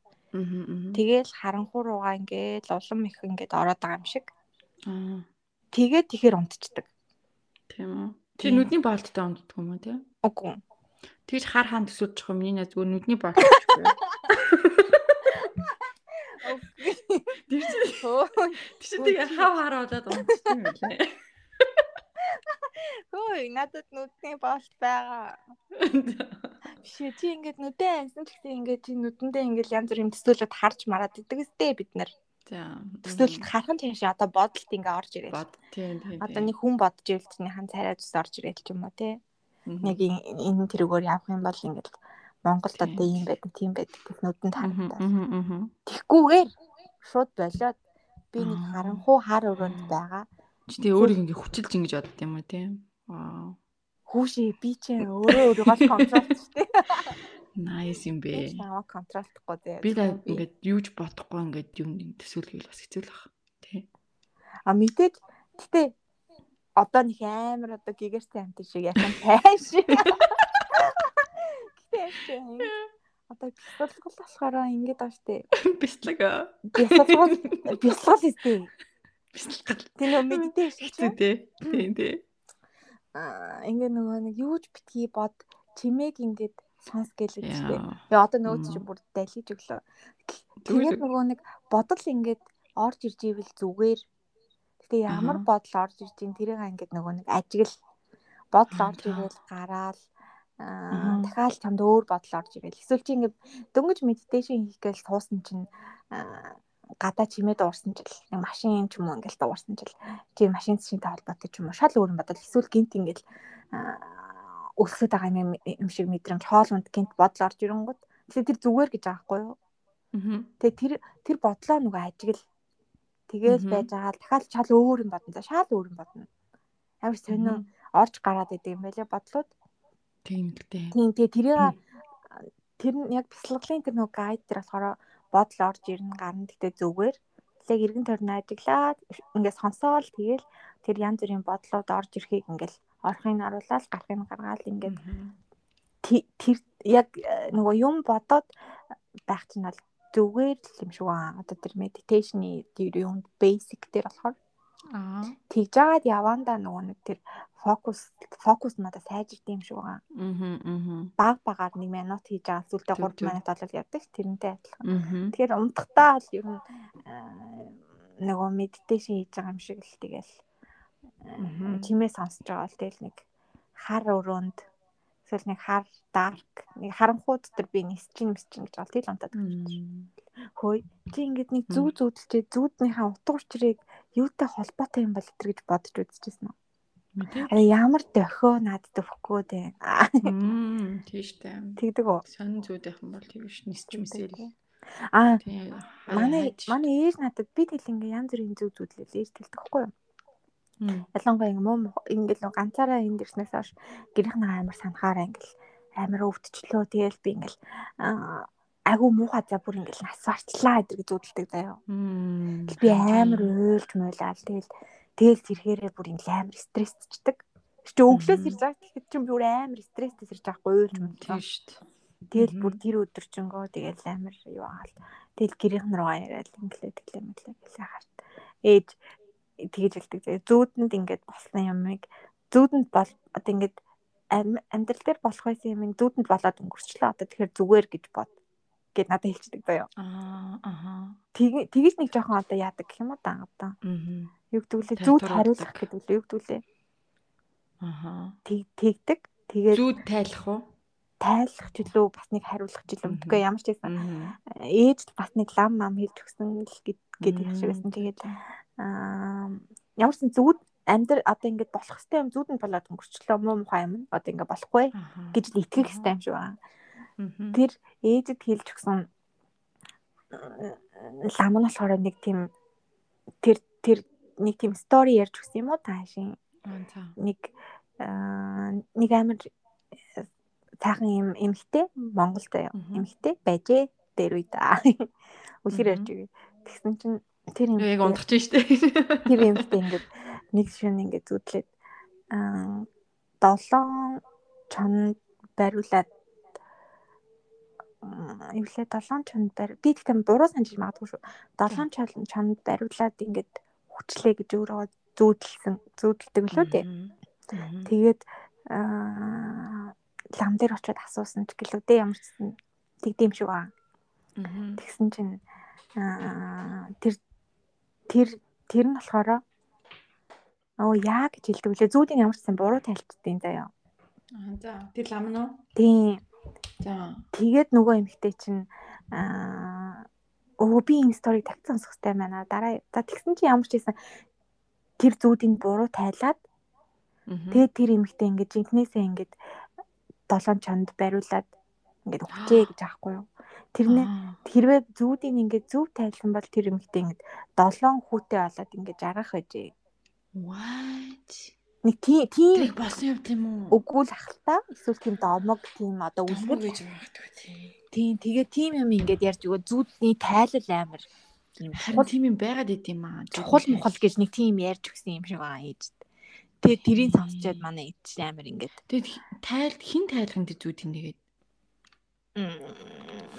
Тэгээл харанхуу руугаа ингээд улам их ингээд ороод байгаа юм шиг. Тэгээд тэгэхэр унтцдаг. Тийм үү. Тэр нүдний боолттой унтдаг юм уу тий? Үгүй. Тэгж хар хаан төсөөлж байгаа. Миний зүгээр нүдний боолттой. Тэр чинь тэгээ хав хараад унтчихсан юм лээ. Хөөе, надад нүдний болт байгаа. Биш ээ, чи ингээд нүдэн ансан гэхдээ ингээд чи нүдэндээ ингээд янз бүр юм төсөөлөд харж мараад идэг өстэй бид нар. За. Төсөөлөлт харах нь тийш одоо бодолт ингээ орж ирээд. Бод. Тийм тийм. Одоо нэг хүн бодож ивэл чиний хан царай зүс орж ирээд ч юм уу те. Нэг энэ тэрүүгээр явах юм бол ингээд Монголд одоо ийм байдаг, тийм байдаг гэх нүдэнд харагдаа. Тэгхгүйгээр шууд болоод би нэг харанхуу хар өрөөнд байгаа. Чи тэгээ өөрийг ингээ хүчилж ингэж бодд юм уу тийм. Вау. Хүүшээ би ч өөрөө өөрийгөө контролчтэй. Nice юм бэ. Намаа контролдохгүй дээ. Би ингээд юуж бодохгүй ингээд юм төсөөлөхийг бас хэцүү л баг. Тий. А мэдээд гэтээ одоо нэг амар одоо гигэртэй амт шиг яхан тайш. Гэтээ одоо бясалгал болохоор ингэж байгаа штэ. Бяслаг. Бясалгал бясалгал үстэй. Бясалгал. Тэр нөө медитейшн Тий, тий. Тий, тий. Аа ингээ нөгөө нэг юу ч битгий бод чимээг ингээд сонс гэлээ штэ. Яа одоо нөгөө чи бүр далиж өглөө. Тэгээд нөгөө нэг бодол ингээд орж ирж ивэл зүгээр. Гэтэ ямар бодол орж ирж ин тэрийг ингээд нөгөө нэг ажигл бодол орж ивэл гараал аа дахиад чамд өөр бодол орж ирэл. Эсвэл чи ингээд дөнгөж медитейшн хийгээл суусан чинь гадаа чимээ дуурсан жил нэг машин ч юм уу ингээл дуурсан жил. Чи машин шинтэй холбоотой ч юм уу шал өөрөн бодол. Эсвэл гинт ингээл өсөд байгаа юм юм шиг мэдрэмж хоол унд гинт бодол орж ирэнгүүт. Тэгээ тэр зүгээр гэж байхгүй юу? Тэгээ тэр тэр бодлоо нөгөө ажигл тэгээл байж байгаа дахиад шал өөр юм бодно. Шал өөр юм бодно амар сонио орж гараад идэв юм байлээ бодлууд Тийм л дээ. Тийм тэгээ тэрийг тэр нь яг бясалгалын тэр нөгөө гайд тэр болохоор бодол орж ирнэ гарна. Гэхдээ зүгээр. Яг эргэн тойрны ажиглаад ингээд сонсоол тэгэл тэр янз бүрийн бодлоод орж ирэхийг ингээд орохыг харуулаад гарахыг гаргаал ингээд тэр яг нөгөө юм бодоод байх чинь бол зүгээр л юм шиг аа. Одоо тэр тэр юм бейсик дээр болохоор аа тэгж жагаад явандаа нөгөө нэг тэр фокус фокус надад сайжирд юм шиг байгаа. Аа. Баг багаар 1 минут хийж байгаа зүйлдээ 3 минут болол явдаг тэрнтэй адилхан. Тэгэхээр унтахтаа л ер нь нөгөө медитейшн хийж байгаа юм шиг л тэгэл чимээ сонсож байгаа л тэгэл нэг хар өрөөнд эсвэл нэг хар дарк нэг харанхуу дотор би нисчин мисчин гэж бол тэл унтаад байна. Хөөе чи ингээд нэг зүү зүүдэлчээ зүүднийхээ утга учирыг юутай холбоотой юм бол гэтэр гэж бодож үзчихсэн үү? Аа ямар дохио надад өгөхгүй дээ. Мм тийштэй. Тэгдэг үү? Сонин зүуд байх юм бол тэгвш нисч мэсэл. Аа манай манай ээж надад би тэл ингээ янз бүрийн зүг зүудлэл ээж тэлдэг хгүй юу? Ялангуяа ингээ муу ингээл ганцаараа энд ирснээс хойш гэрийнхэн амар санахаараа ингээл амар өвдчлөө тэгэл би ингээл агуу муухай за бүр ингээл асфальтлаа гэдэг зүүдэлдэг заяа. Мм. Би амар уйлж муулаад тэгэл тэгэл тэрхээрээ бүр ингээл амар стрессчдэг. Чи өглөөс ирж байгаа тэгэхэд чи бүр амар стресстэй ирж байгаа Тийм муулаа. шүү дээ. Тэгэл бүр тэр өдөржингөө тэгэл амар юу аал. Тэгэл гэрийнх нь руугаа яриад инглээ тэглээ мэтлээ гэлээ харт. Ээж тэгэж хэлдэг. Зүүдэнд ингээд болсон юмыг зүүдэнд бол одоо ингээд ам- амьдрал дээр болох байсан юм зүүдэнд болоод өнгөрчлөө. Одоо тэгэхээр зүгээр гэж бод гэд надад хэлчихдэг заяа. Аа. Тэг тэгэж нэг жоохон одоо яадаг гэх юм уу да одоо. Тайлбар зүүд өгдөг. хариулах гэдэг үлээ юу гэдгүүлээ. Аха. Тэг тэгдэг. Тэгээд Зүүд тайлах уу? тайлах ч үлээ бас нэг хариулах ч үлээ. Үгүй ямар ч байсан. Мм. Ээж бас нэг лам мам хийж өгсөн л гэд гэдэг Мм. шиг байсан. Тэгээд аа ямар ч зүуд амьдрал одоо ингээд болох хэвээр юм зүүдэнд болоод өнгөрчлөө муу мухай юм. Одоо ингээд болохгүй гэж итгэх хэвээр юм шиг байна. Тэр ээжэд хэлж өгсөн лам нь болохоор нэг тийм тэр тэр нэг тийм стори ярьж өгсөн юм уу таашин Аа, за. нэг аа, нэг амар э, цаахан юм эмхтэй Монголд эмхтэй байжээ дээр үе да. Үлгэр ярьж өгье. Тэгсэн чинь тэр Яг эмхтэй ундахж штэ. тэр эмхтэй ингээд нэг шөнө ингээд зүтлээд аа долоон чонд бариулаад аа, юу лээ долоон чонд барь би тэгтээ буруу санджиж магадгүй шүү. Долоон чонд чонд бариулаад ингээд хүчлээ гэж өөрөө зүүдэлсэн зүүдэлдэг лөө. Мгм. Тэгээд аа лам дээр очиод асуусан ч гэлөө дээ ямар ч тэгдэм шиг аа. Тэгсэн чинь аа тэр тэр тэр нь болохоор оо яа гэж хэлдэг үлээ зүүдийн ямар ч юм буруу тайлцдیں۔ заяа. Аа, за. Тэр лам нь уу? Тийм. Тэгээд нөгөө эмэгтэй чинь аа өө би энэ сториг тавьсан сонсохтой байна. Дараа за тэгсэн чинь ямар ч байсан тэр зүүдийн буруу тайлаад тэгээд тэр эмэгтэй ингээд жинкнээсээ ингээд долоон чонд бариулаад ингээд өгчээ гэж аахгүй юу. Тэрнээ хэрвээ зүүдийн ингээд зөв тайлсан бол тэр эмэгтэй ингээд долоон хүүтэй болоод ингээд жаргах байжээ. What? Нэг тийм тийм болсон юм тийм үү? өггүй л ахalta эсвэл тийм домог тийм одоо Үлгэр гэж магадгүй тий. тийм тэгээ тийм юм ингээд ярьж өгөө зүүдний тайлал амар тийм Харин тийм юм байгаад идэм аа. чухал мухал гэж нэг тийм ярьж өгсөн юм шиг байгаа ээж. Тэгээ тэрийг сонсчоод манай ээж амар ингээд Тэгэд тайлд хин тайлах юм тий зүүд юм тэгээд.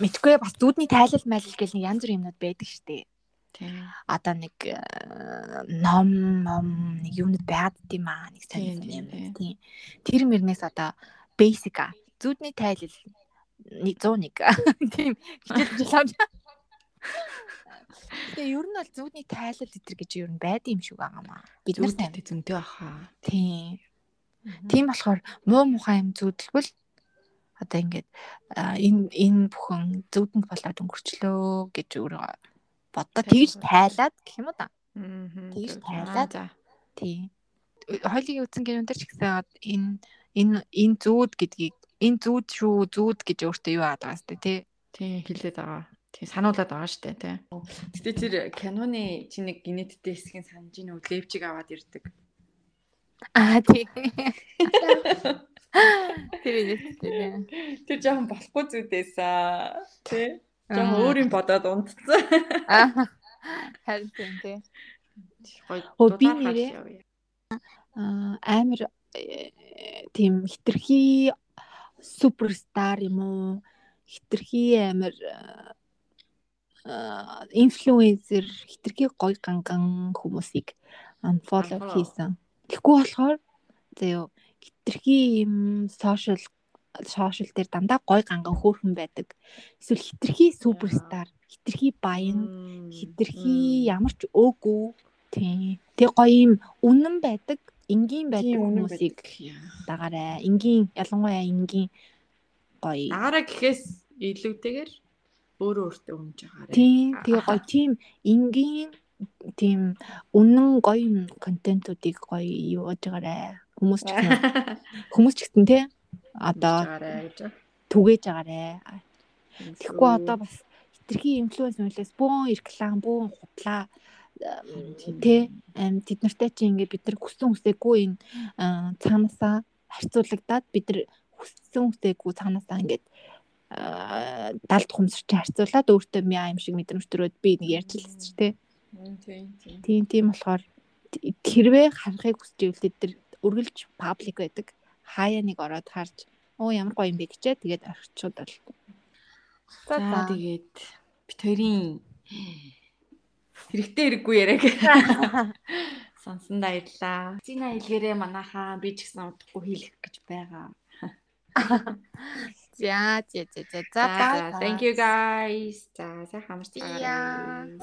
мэдгүй бас зүүдний тайлал майлал гэл нэг янз бүрийн юмнууд байдаг штеп. Одоо нэг э, ном ном нэг юмнууд байгаад дим аа нэг сонирхол юм тийм. Тэр мөрнээс одоо basic а зүүдний тайлал нэг 101 тийм хичээл авч. Тэгээ ер нь бол зүүдний тайлал гэтэр гэж ер нь байдаг юм шиг байгаа маа. Бид нар. Зүүдтэй зөнтэй баха. Тийм. Тийм болохоор муу мухай юм зүудэлбэл одоо ингээд энэ энэ бүхэн зүудэнд болоод өнгөрчлөө гэж өөрөө бодоо тэгж тайлаад гэх юм уу да. Тэгж тайлаад. За. Тийм. Хойлыг үзсэн гэнэ дээр ч гэсэн энэ энэ энэ зүуд гэдгийг энэ зүуд шүү зүуд гэж өөртөө юу аадаг сте тий. Тий хэлээд байгаа. Тий сануулад байгаа штэ тий. Гэтэ тэр киноны чи нэг генеттэй хэсгийн санаж ийн үү левчиг аваад ирдэг. Аа тий. Тэр үнэтэй. Тэр жоохон болохгүй зүудээсаа тий. Жоохон өөр юм бодоод унтцсан. Аа. Харин тийм тий. Оо, би нэрээ- амар э, тийм хитрхи суперстар юм уу? Хитрхи амар аа инфлюенсер хитрхи гоё ганган хүмүүсийг unfollow хийсэн. Тэгэхгүй болохоор зөө хитрхи юм сошиал сошиал дээр дандаа гоё ганган хөөрхөн байдаг. Эсвэл хитрхи суперстар, хитрхи баян хитрхи ямар ч өөгүй тий. Тэг гоё юм үнэн байдаг, энгийн байдаг хүмүүсийг дагаарай. Энгийн ялангуяа энгийн гоё. Дагараа гэхээс илүүтэйгээр өөрөө өөртөө өмж байгаарэ. Тийм тэгээ гоё тийм энгийн тийм үнэн гоё контентуудыг гоё юу яаж байгаарай. Хүмүүс ч гэсэн хүмүүс ч гэсэн тий одоо Байгаарэ гэж. түгээж байгаарай. Тэгэхгүй одоо бас хитрхи инфлюенс мүлээс бөөн реклам, Тийм. тий ам тэд нартай чи ингээд бид нар хүссэн үсээгүй энэ аа, цаанаасаа харьцуулагдаад бид нар хүссэн үсээгүй цаанаасаа ингээд далд хумсарч харьцуулаад өөртөө мяа юм шиг мэдрэмж төрөөд би нэг ярьж лсэн чи тээ. Тийм тийм болохоор хэрвээ харахыг хүсэж ивэл тэд нар үргэлж паблик байдаг. Хаяа нэг ороод харж оо ямар гоё юм бэ гэчээ тэгээд орчууд бол. За тэгээд бит хоёрын хэрэгтэй хэрэггүй яриаг сонсон баярлаа. Зина хэлгээрээ манайхаа би ч гэсэн удахгүй хийх гэж байгаа. За за за за за. Thank you guys. За сайхан амарчаарай.